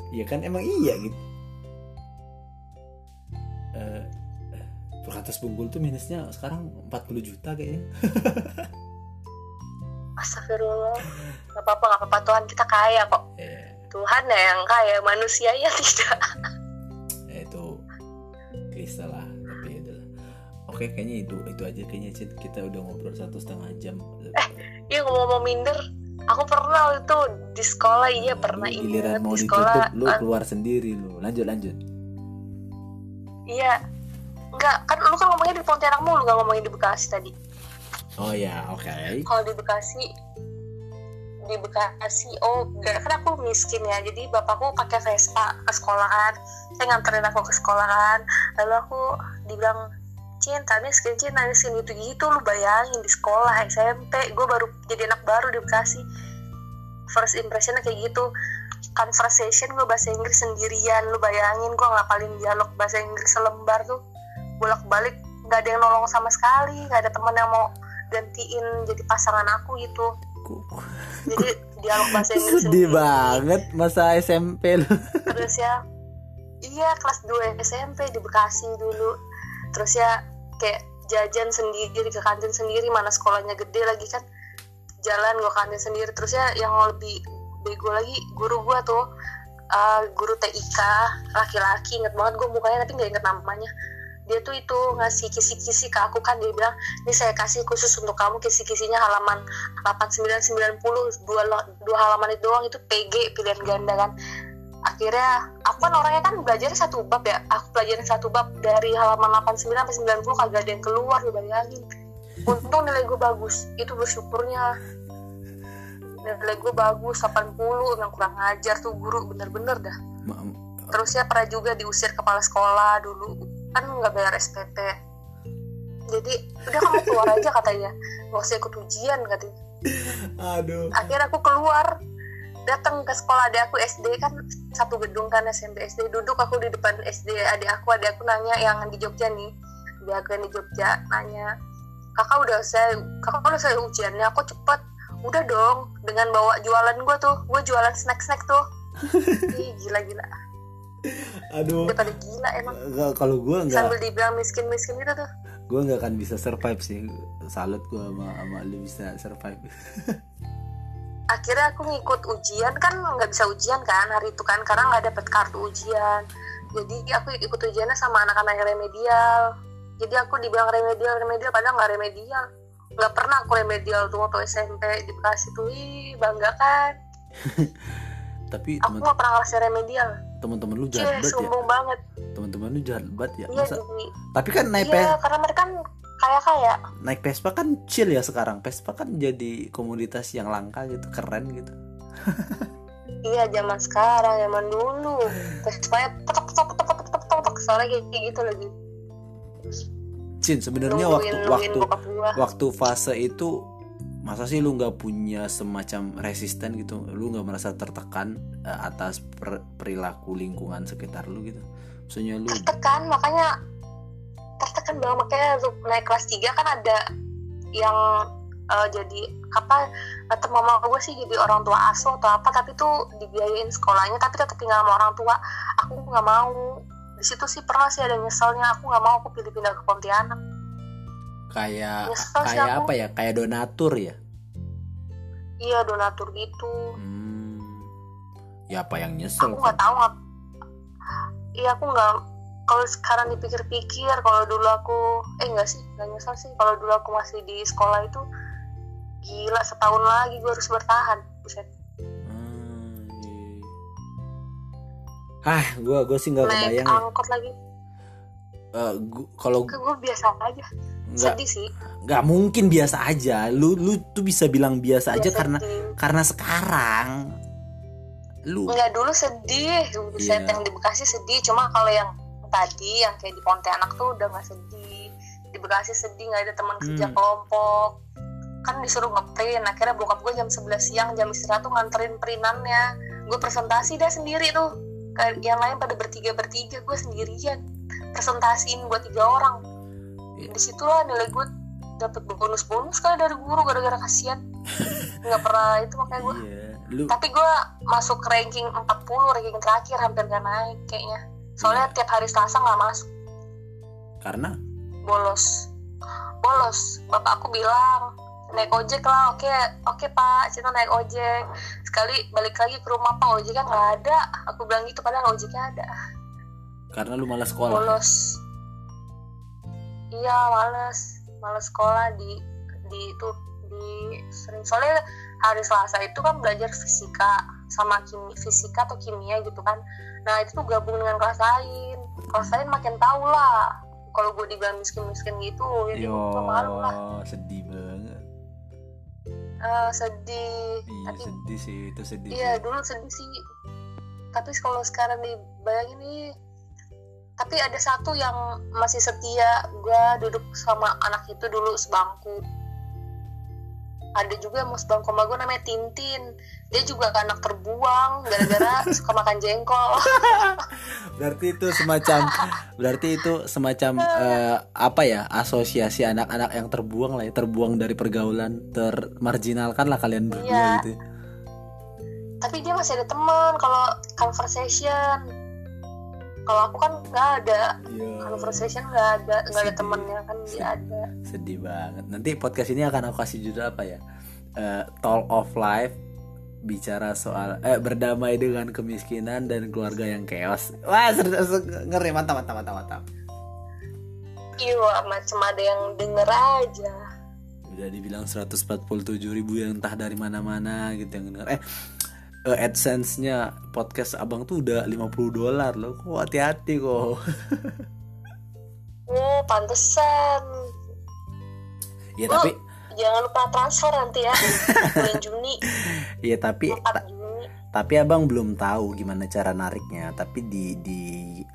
Iya kan emang iya gitu. Eh, perkantas Bungkul tuh minusnya sekarang 40 juta kayaknya. Astagfirullah Gak apa-apa gak apa-apa Tuhan kita kaya kok Eh, Tuhan ya yang kaya manusia ya tidak ya itu klise lah tapi itu lah. Oke kayaknya itu itu aja kayaknya Cid kita udah ngobrol satu setengah jam. Iya ngomong-ngomong minder Aku pernah itu di sekolah iya pernah giliran ingat mau di ditutup sekolah lu eh, keluar sendiri lu. Lanjut lanjut. Iya Enggak, kan lu kan ngomongnya di Pontianak mulu gak ngomongin di Bekasi tadi Oh ya oke. Kalau di Bekasi Di Bekasi, oh enggak, kan aku miskin ya Jadi bapakku pakai Vespa ke sekolah kan Saya nganterin aku ke sekolah kan Lalu aku dibilang Cinta miskin, cinta miskin gitu gitu Lu bayangin di sekolah SMP Gue baru jadi anak baru di Bekasi. First impressionnya kayak gitu. Conversation gue bahasa Inggris sendirian Lu bayangin gue ngapalin dialog bahasa Inggris selembar tuh. Bolak balik nggak ada yang nolong sama sekali nggak ada teman yang mau gantiin jadi pasangan aku gitu. Jadi dialog bahasa Inggris Sedih sendiri. banget masa SMP lu. terus ya iya kelas 2 SMP di Bekasi dulu terus ya kayak jajan sendiri ke kantin sendiri mana sekolahnya gede lagi kan. Jalan gue kantin sendiri. Terus ya yang lebih bego lagi guru gue tuh uh, guru TIK laki-laki inget banget gue mukanya tapi nggak inget namanya. Dia tuh itu ngasih kisi-kisi ke aku kan dia bilang ini saya kasih khusus untuk kamu kisi-kisinya halaman 8990 dua, dua halaman itu doang itu PG pilihan ganda kan akhirnya aku kan orangnya kan belajar satu bab ya. Aku pelajarin satu bab dari halaman 89 sampai 90 kagak ada yang keluar lu bayangin untung nilai gue bagus. Itu bersyukurnya. Nilai gue bagus 80 yang kurang ngajar tuh guru bener-bener dah. Terus ya pernah juga diusir kepala sekolah dulu. Kan nggak bayar SPP jadi udah kamu keluar aja katanya. Nggak usah ikut ujian katanya. Aduh. akhirnya aku keluar datang ke sekolah adik aku SD kan satu gedung kan SMP SD duduk aku di depan SD adik aku adik aku nanya yang di Jogja nih. Adik aku yang di Jogja nanya kakak udah saya kakak udah saya ujiannya aku cepet. Udah dong dengan bawa jualan gue tuh gue jualan snack snack tuh. Ih, gila gila aduh. Udah pada gila emang. Kalau gue nggak sambil dibilang miskin miskin gitu tuh. Gue nggak akan bisa survive sih. Salut gue sama sama lu bisa survive akhirnya aku ngikut ujian kan nggak bisa ujian kan hari itu kan karena nggak dapet kartu ujian. Jadi aku ikut ujiannya sama anak-anak yang remedial. Jadi aku dibilang remedial remedial padahal nggak remedial. Nggak pernah aku remedial tuh waktu SMP di Bekasi tuh. Ih, bangga kan? Tapi aku nggak pernah ngerasa remedial. Teman-teman lu Cie, jahat banget ya. banget. Teman-teman lu jahat banget ya. Iya masa tapi kan naik iya Ves- karena mereka kan kaya kaya naik Vespa kan chill ya sekarang. Vespa kan jadi komoditas yang langka gitu keren gitu. Iya zaman sekarang zaman dulu. Terus kayak petok petok petok petok petok petok petok soalnya kayak kayak gitu lagi. Cin sebenarnya waktu waktu waktu fase itu masa sih lu nggak punya semacam resisten gitu? Lu nggak merasa tertekan eh, atas per- perilaku lingkungan sekitar lu gitu? Maksudnya lu tertekan makanya tertekan banget. Makanya untuk naik kelas 3 kan ada yang eh, jadi apa kata mama gue sih jadi orang tua asuh atau apa tapi tuh dibiayain sekolahnya tapi tetap tinggal sama orang tua. Aku nggak mau. Di situ sih pernah sih ada nyeselnya. Aku nggak mau aku pilih pindah ke Pontianak. Kayak Nyesel kayak apa ya? Kayak donatur ya? Iya donatur gitu. Hmm. ya apa yang nyesel aku nggak tahu nggak iya aku nggak kalau sekarang dipikir-pikir kalau dulu aku eh enggak sih nggak nyesel sih. Kalau dulu aku masih di sekolah itu gila setahun lagi gue harus bertahan buset. Hmm, iya. ah gua sih nggak kebayang ya. angkot lagi. Eh, gua- kalau gue biasa aja. Nggak. Sedih sih. Nggak mungkin biasa aja. Lu lu tuh bisa bilang biasa aja Biasa karena sedih. karena sekarang lu nggak dulu sedih. Iya. yang di Bekasi sedih. Cuma kalau yang tadi yang kayak di Pontianak tuh udah nggak sedih. Di Bekasi sedih nggak ada teman kerja Hmm. kelompok. Kan disuruh ngeprint akhirnya bokap gue jam 11 siang jam istirahat tuh nganterin printannya. Gue presentasi dah sendiri tuh. Yang lain pada bertiga bertiga gue sendirian. Presentasiin buat tiga orang. Iya. di situlah nilai gue dapet bonus bonus kali dari guru gara-gara kasihan. Nggak pernah itu makanya gue lu tapi gue masuk ranking 40 ranking terakhir hampir gak naik kayaknya soalnya tiap hari Selasa nggak masuk. Karena? Bolos. Bolos. Bapak aku bilang naik ojek lah oke oke pak. Cinta naik ojek. Sekali balik lagi ke rumah pak ojeknya nggak ada. Aku bilang gitu padahal ojeknya ada. Karena lu malas sekolah. Bolos. Iya males males sekolah di di itu di sering. Soalnya hari Selasa itu kan belajar fisika sama kimi, fisika atau kimia gitu kan nah itu tuh gabung dengan kelas lain kelas lain makin tahu lah kalau gue dibilang miskin miskin gitu jadi yo gue malu lah sedih banget Eh, sedih iya tapi sedih sih itu sedih Iya sih. dulu sedih sih. Tapi kalau sekarang dibayangin nih, tapi ada satu yang masih setia. Gua duduk sama anak itu dulu sebangku. Ada juga yang mau sebangku sama gue namanya Tintin. Dia juga anak terbuang gara-gara suka makan jengkol. berarti itu semacam berarti itu semacam eh, apa ya asosiasi anak-anak yang terbuang lah ya terbuang dari pergaulan termarginalkan lah kalian berdua Iya. gitu ya. tapi dia masih ada teman kalau conversation. Kalau aku kan nggak ada Iya. conversation nggak ada nggak ada temennya kan dia ada. sedih banget nanti podcast ini akan aku kasih judul apa ya Eh, talk of life bicara soal eh berdamai dengan kemiskinan dan keluarga yang chaos. Wah ngeri. Mantap mantap mantap mantap. Iya macam ada yang denger aja. udah dibilang 147 ribu yang entah dari mana-mana gitu yang denger. Eh eh, AdSense-nya podcast abang tuh udah 50 dolar loh. Kok hati-hati kok. Oh, pantesan. ya Lu tapi jangan lupa transfer nanti ya. Bulan Juni, ya tapi 4 ta- Juni. tapi abang belum tahu gimana cara nariknya. Tapi di di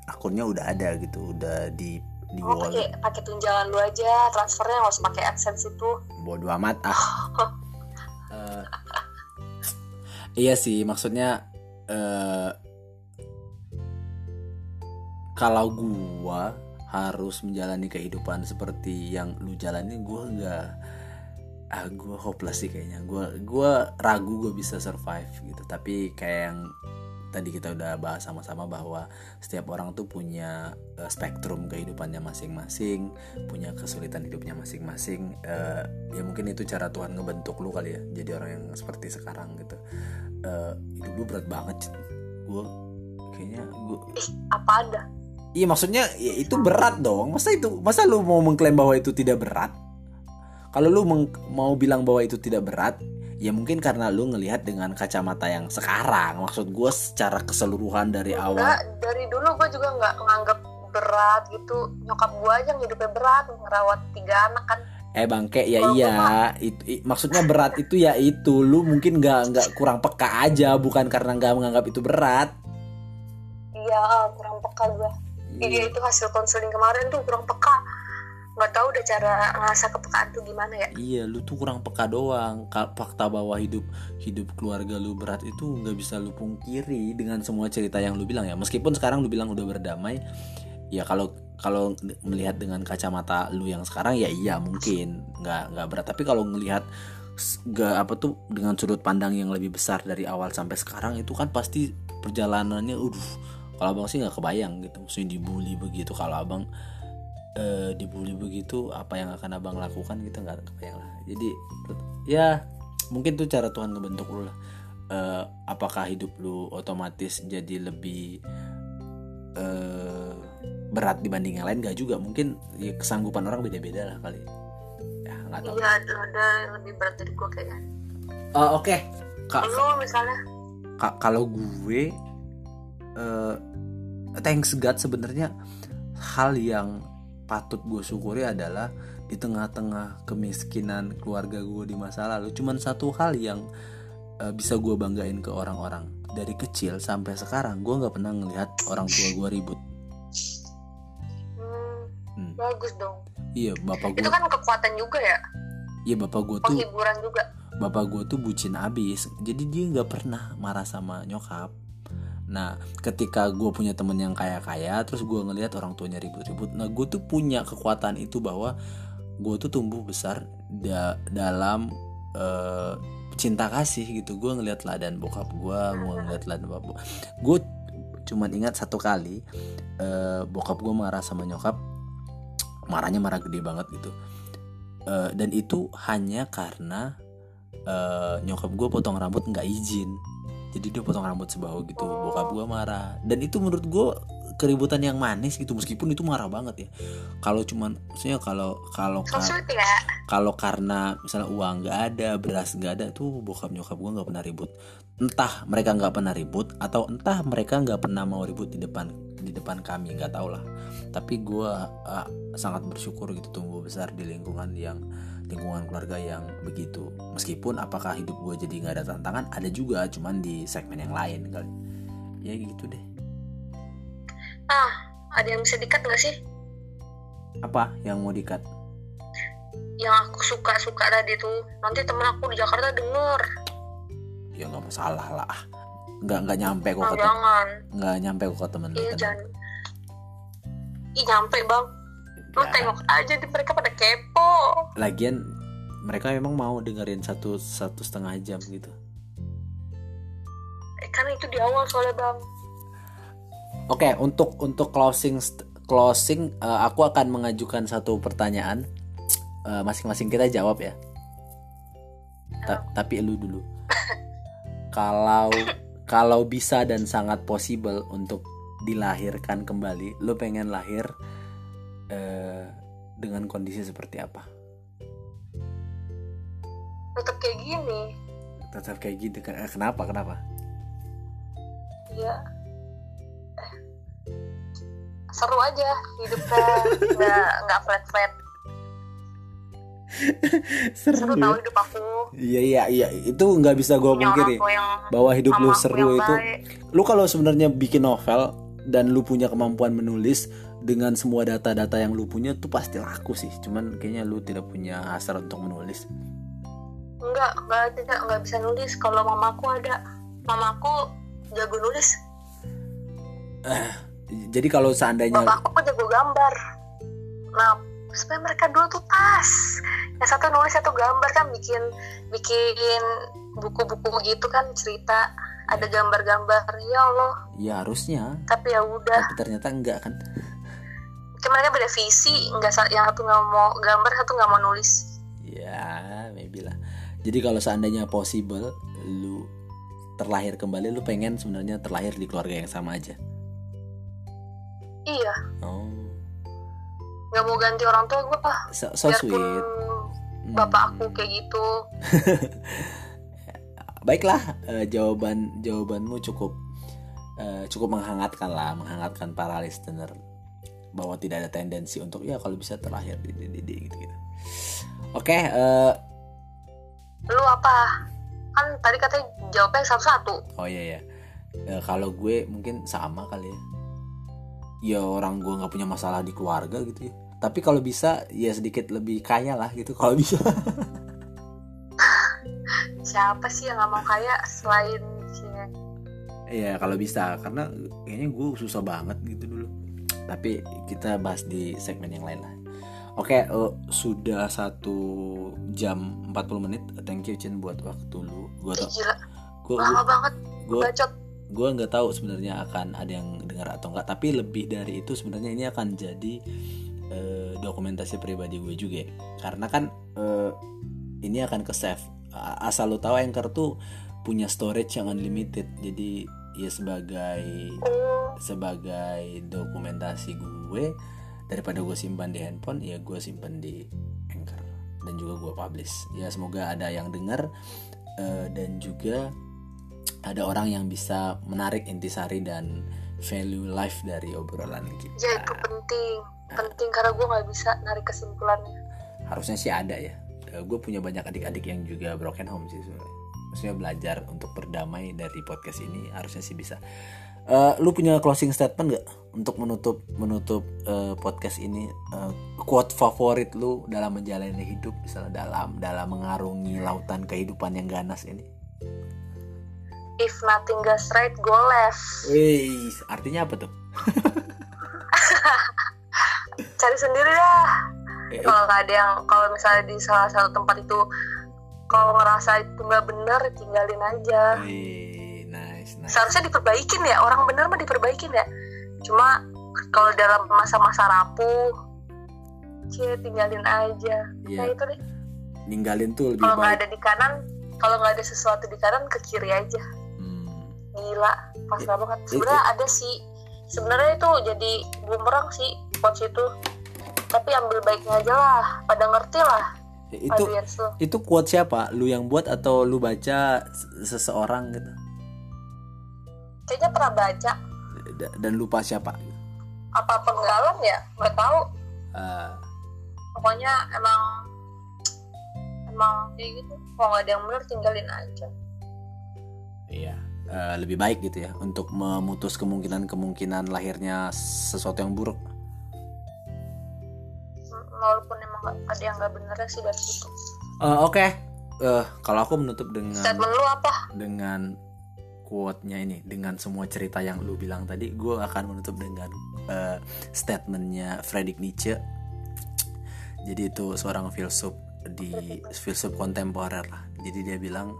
akunnya udah ada gitu udah di di Oh, pakai wallet pakai tunjangan lu aja, transfernya nggak usah pakai AdSense itu. bodo amat ah. Eh, iya sih maksudnya eh kalau gua harus menjalani kehidupan seperti yang lu jalani gua nggak ah gue hopeless sih kayaknya gue gua ragu gue bisa survive gitu tapi kayak yang tadi kita udah bahas sama-sama bahwa setiap orang tuh punya uh, spektrum kehidupannya masing-masing, punya kesulitan hidupnya masing-masing. Uh, ya mungkin itu cara Tuhan ngebentuk lu kali ya, jadi orang yang seperti sekarang gitu. Uh, hidup lu berat banget, gue kayaknya gue. Apa ada? Iya maksudnya ya itu berat dong. Masa itu masa lu mau mengklaim bahwa itu tidak berat? Kalau lu mau bilang bahwa itu tidak berat, ya mungkin karena lu ngelihat dengan kacamata yang sekarang. Maksud gue secara keseluruhan dari awal. Enggak, dari dulu gue juga nggak menganggap berat gitu. Nyokap gue aja hidupnya berat ngerawat tiga anak kan. Eh bangke ya Kalo iya. itu i, maksudnya berat itu ya itu. Lu mungkin nggak nggak kurang peka aja bukan karena nggak menganggap itu berat. Iya kurang peka gue iya. itu hasil konseling kemarin tuh kurang peka nggak tahu udah cara ngerasa kepekaan tuh gimana ya. Iya lu tuh kurang peka doang. Fakta bahwa hidup hidup keluarga lu berat itu nggak bisa lu pungkiri dengan semua cerita yang lu bilang ya. Meskipun sekarang lu bilang udah berdamai ya kalau kalau melihat dengan kacamata lu yang sekarang ya iya mungkin. Nggak nggak berat. Tapi kalau ngelihat gak apa tuh dengan sudut pandang yang lebih besar dari awal sampai sekarang itu kan pasti perjalanannya udah kalau abang sih nggak kebayang gitu. Maksudnya dibully begitu kalau abang uh, dibully begitu apa yang akan abang lakukan gitu nggak kebayang lah. Jadi ya mungkin tuh cara Tuhan ngebentuk lu lah. Uh, apakah hidup lu otomatis jadi lebih uh, berat dibanding yang lain? Gak juga. Mungkin ya, kesanggupan orang beda-beda lah kali. Ya nggak tahu. Iya ada, ada yang lebih berat dari gue kayaknya. Uh, oke. Okay. Kak, lu misalnya? kak kalau gue uh, thanks God sebenarnya hal yang patut gue syukuri adalah di tengah-tengah kemiskinan keluarga gue di masa lalu cuman satu hal yang uh, bisa gue banggain ke orang-orang. Dari kecil sampai sekarang gue nggak pernah ngelihat orang tua gue ribut. Hmm, hmm. bagus dong. Iya bapak gue itu kan kekuatan juga ya? Iya bapak gue tuh hiburan juga. bapak gue tuh bucin abis. Jadi dia nggak pernah marah sama nyokap Nah, ketika gue punya temen yang kaya-kaya, terus gue ngelihat orang tuanya ribut-ribut, nah gue tuh punya kekuatan itu bahwa gue tuh tumbuh besar da dalam uh, cinta kasih gitu. Gue ngelihat ladan bokap gue, gue ngelihat ladan bapak gue. cuman ingat satu kali uh, bokap gue marah sama nyokap, marahnya marah gede banget gitu. Uh, dan itu hanya karena uh, nyokap gue potong rambut nggak izin jadi dia potong rambut sebahu gitu bokap gue marah. Dan itu menurut gue keributan yang manis gitu meskipun itu marah banget ya. Kalau cuman maksudnya kalau kalau ya. kalau karena misalnya uang nggak ada beras nggak ada tuh bokap nyokap gue nggak pernah ribut. Entah mereka nggak pernah ribut atau entah mereka nggak pernah mau ribut di depan di depan kami nggak tau lah. Tapi gue uh, sangat bersyukur gitu tumbuh besar di lingkungan yang lingkungan keluarga yang begitu. Meskipun apakah hidup gue jadi nggak ada tantangan ada juga cuman di segmen yang lain kali. Ya gitu deh. Ah ada yang bisa dikat nggak sih? Apa yang mau dikat yang aku suka suka tadi tuh. Nanti temen aku di Jakarta denger. Ya nggak masalah lah. Nggak nggak nyampe kok oh, ke jangan. nggak nyampe kok ke temen iya jangan. Ih nyampe bang lu ya. tengok aja di mereka pada kepo. Lagian mereka memang mau dengerin satu satu setengah jam gitu. Eh, kan itu di awal soalnya bang. Oke okay, untuk untuk closing closing uh, aku akan mengajukan satu pertanyaan. Masing masing-masing kita jawab ya. Ta tapi lu dulu. Kalau kalau bisa dan sangat possible untuk dilahirkan kembali lu pengen lahir eh, dengan kondisi seperti apa? Tetap kayak gini. Tetap kayak gitu. Kenapa? Kenapa? Iya. Eh, seru aja hidupnya nggak nggak flat flat. seru, seru tahu hidup aku. Iya iya iya itu nggak bisa gue pungkiri bahwa hidup lu seru itu. Baik. Lu kalau sebenarnya bikin novel dan lu punya kemampuan menulis dengan semua data-data yang lu punya tuh pasti laku sih. Cuman kayaknya lu tidak punya hasrat untuk menulis. Enggak enggak tidak enggak bisa nulis. Kalau mamaku ada. Mamaku jago nulis. Eh, jadi kalau seandainya bapakku jago gambar. Nah supaya mereka dua tuh pas. Yang satu nulis satu gambar kan bikin bikin buku-buku gitu kan cerita. Ada gambar-gambar ya Allah. Ya harusnya. Tapi ya udah. Tapi ternyata enggak kan mereka beda visi nggak yang satu nggak mau gambar satu nggak mau nulis. Ya maybe lah. Jadi kalau seandainya possible lu terlahir kembali lu pengen sebenarnya terlahir di keluarga yang sama aja? Iya. Oh. Nggak mau ganti orang tua gue pak. So, so biarpun sweet. Hmm. bapak aku kayak gitu. Baiklah eh, jawaban jawabanmu cukup eh, cukup menghangatkan lah menghangatkan para listener bahwa tidak ada tendensi untuk ya kalau bisa terlahir di di, di, di gitu gitu. Oke eh, lu apa? Kan tadi katanya jawabnya satu-satu. Oh iya ya kalau gue mungkin sama kali ya. Ya orang gue nggak punya masalah di keluarga gitu ya. Tapi kalau bisa ya sedikit lebih kaya lah gitu kalau bisa. Siapa sih yang nggak mau kaya selain si Iya kalau bisa. Karena kayaknya gue susah banget gitu dulu. Tapi kita bahas di segmen yang lain lah. Oke, eh, sudah satu jam 40 menit. Thank you Chin buat waktu lu. Gue tau, gue lama banget gue gue nggak tahu sebenarnya akan ada yang dengar atau enggak. Tapi lebih dari itu sebenarnya ini akan jadi eh, dokumentasi pribadi gue juga. Karena kan eh, ini akan ke save. Asal lu tahu Anchor tuh punya storage yang unlimited. Jadi ya sebagai oh sebagai dokumentasi gue daripada gue simpan di handphone ya gue simpan di anchor dan juga gue publish. Ya semoga ada yang dengar eh, dan juga ada orang yang bisa menarik intisari dan value life dari obrolan kita. Ya itu penting. Penting karena gue nggak bisa narik kesimpulannya. Harusnya sih ada ya. Eh, gue punya banyak adik-adik yang juga broken home sih sebenarnya. Maksudnya belajar untuk berdamai dari podcast ini harusnya sih bisa Eh, lu punya closing statement gak untuk menutup menutup eh, podcast ini? Eh, quote favorit lu dalam menjalani hidup misalnya dalam dalam mengarungi lautan kehidupan yang ganas ini? If nothing goes right go left. Wih, artinya apa tuh? cari sendiri dah. Eh, kalau nggak ada yang kalau misalnya di salah satu tempat itu kalau ngerasa itu nggak bener tinggalin aja. Wih, nice, nice. seharusnya diperbaikin ya orang bener mah diperbaikin ya cuma kalau dalam masa-masa rapuh cie tinggalin aja Iya. nah itu deh Ninggalin tuh lebih kalau nggak ada di kanan kalau nggak ada sesuatu di kanan ke kiri aja Hmm. gila pas Ya, banget sebenarnya ada sih sebenarnya itu jadi bumerang sih quotes itu tapi ambil baiknya aja lah pada ngerti lah Ya, Itu itu quote siapa? Lu yang buat atau lu baca se- seseorang gitu? Kayaknya pernah baca. Da- Dan lupa siapa? apa penggalan ya? Nggak tahu. Eh, pokoknya emang emang kayak gitu. Kalau nggak ada yang bener tinggalin aja. Iya. Eh, lebih baik gitu ya untuk memutus kemungkinan-kemungkinan lahirnya sesuatu yang buruk. M- walaupun emang ada yang nggak bener sih dari situ Eh, Oke, Eh, kalau aku menutup dengan statement lu apa? dengan quote-nya ini dengan semua cerita yang lu bilang tadi gue akan menutup dengan eh, statementnya Friedrich Nietzsche. Jadi itu seorang filsuf di filsuf kontemporer lah. Jadi dia bilang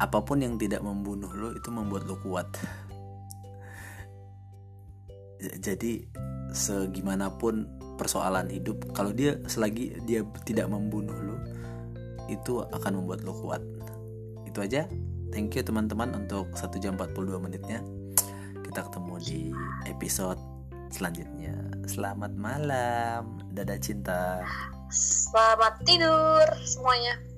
apa pun yang tidak membunuh lo itu membuat lo kuat. Jadi segimanapun persoalan hidup kalau dia selagi dia tidak membunuh lo itu akan membuat lo kuat. Itu aja thank you teman-teman untuk 1 jam 42 menitnya. Kita ketemu di episode selanjutnya. Selamat malam. Dadah cinta. Selamat tidur semuanya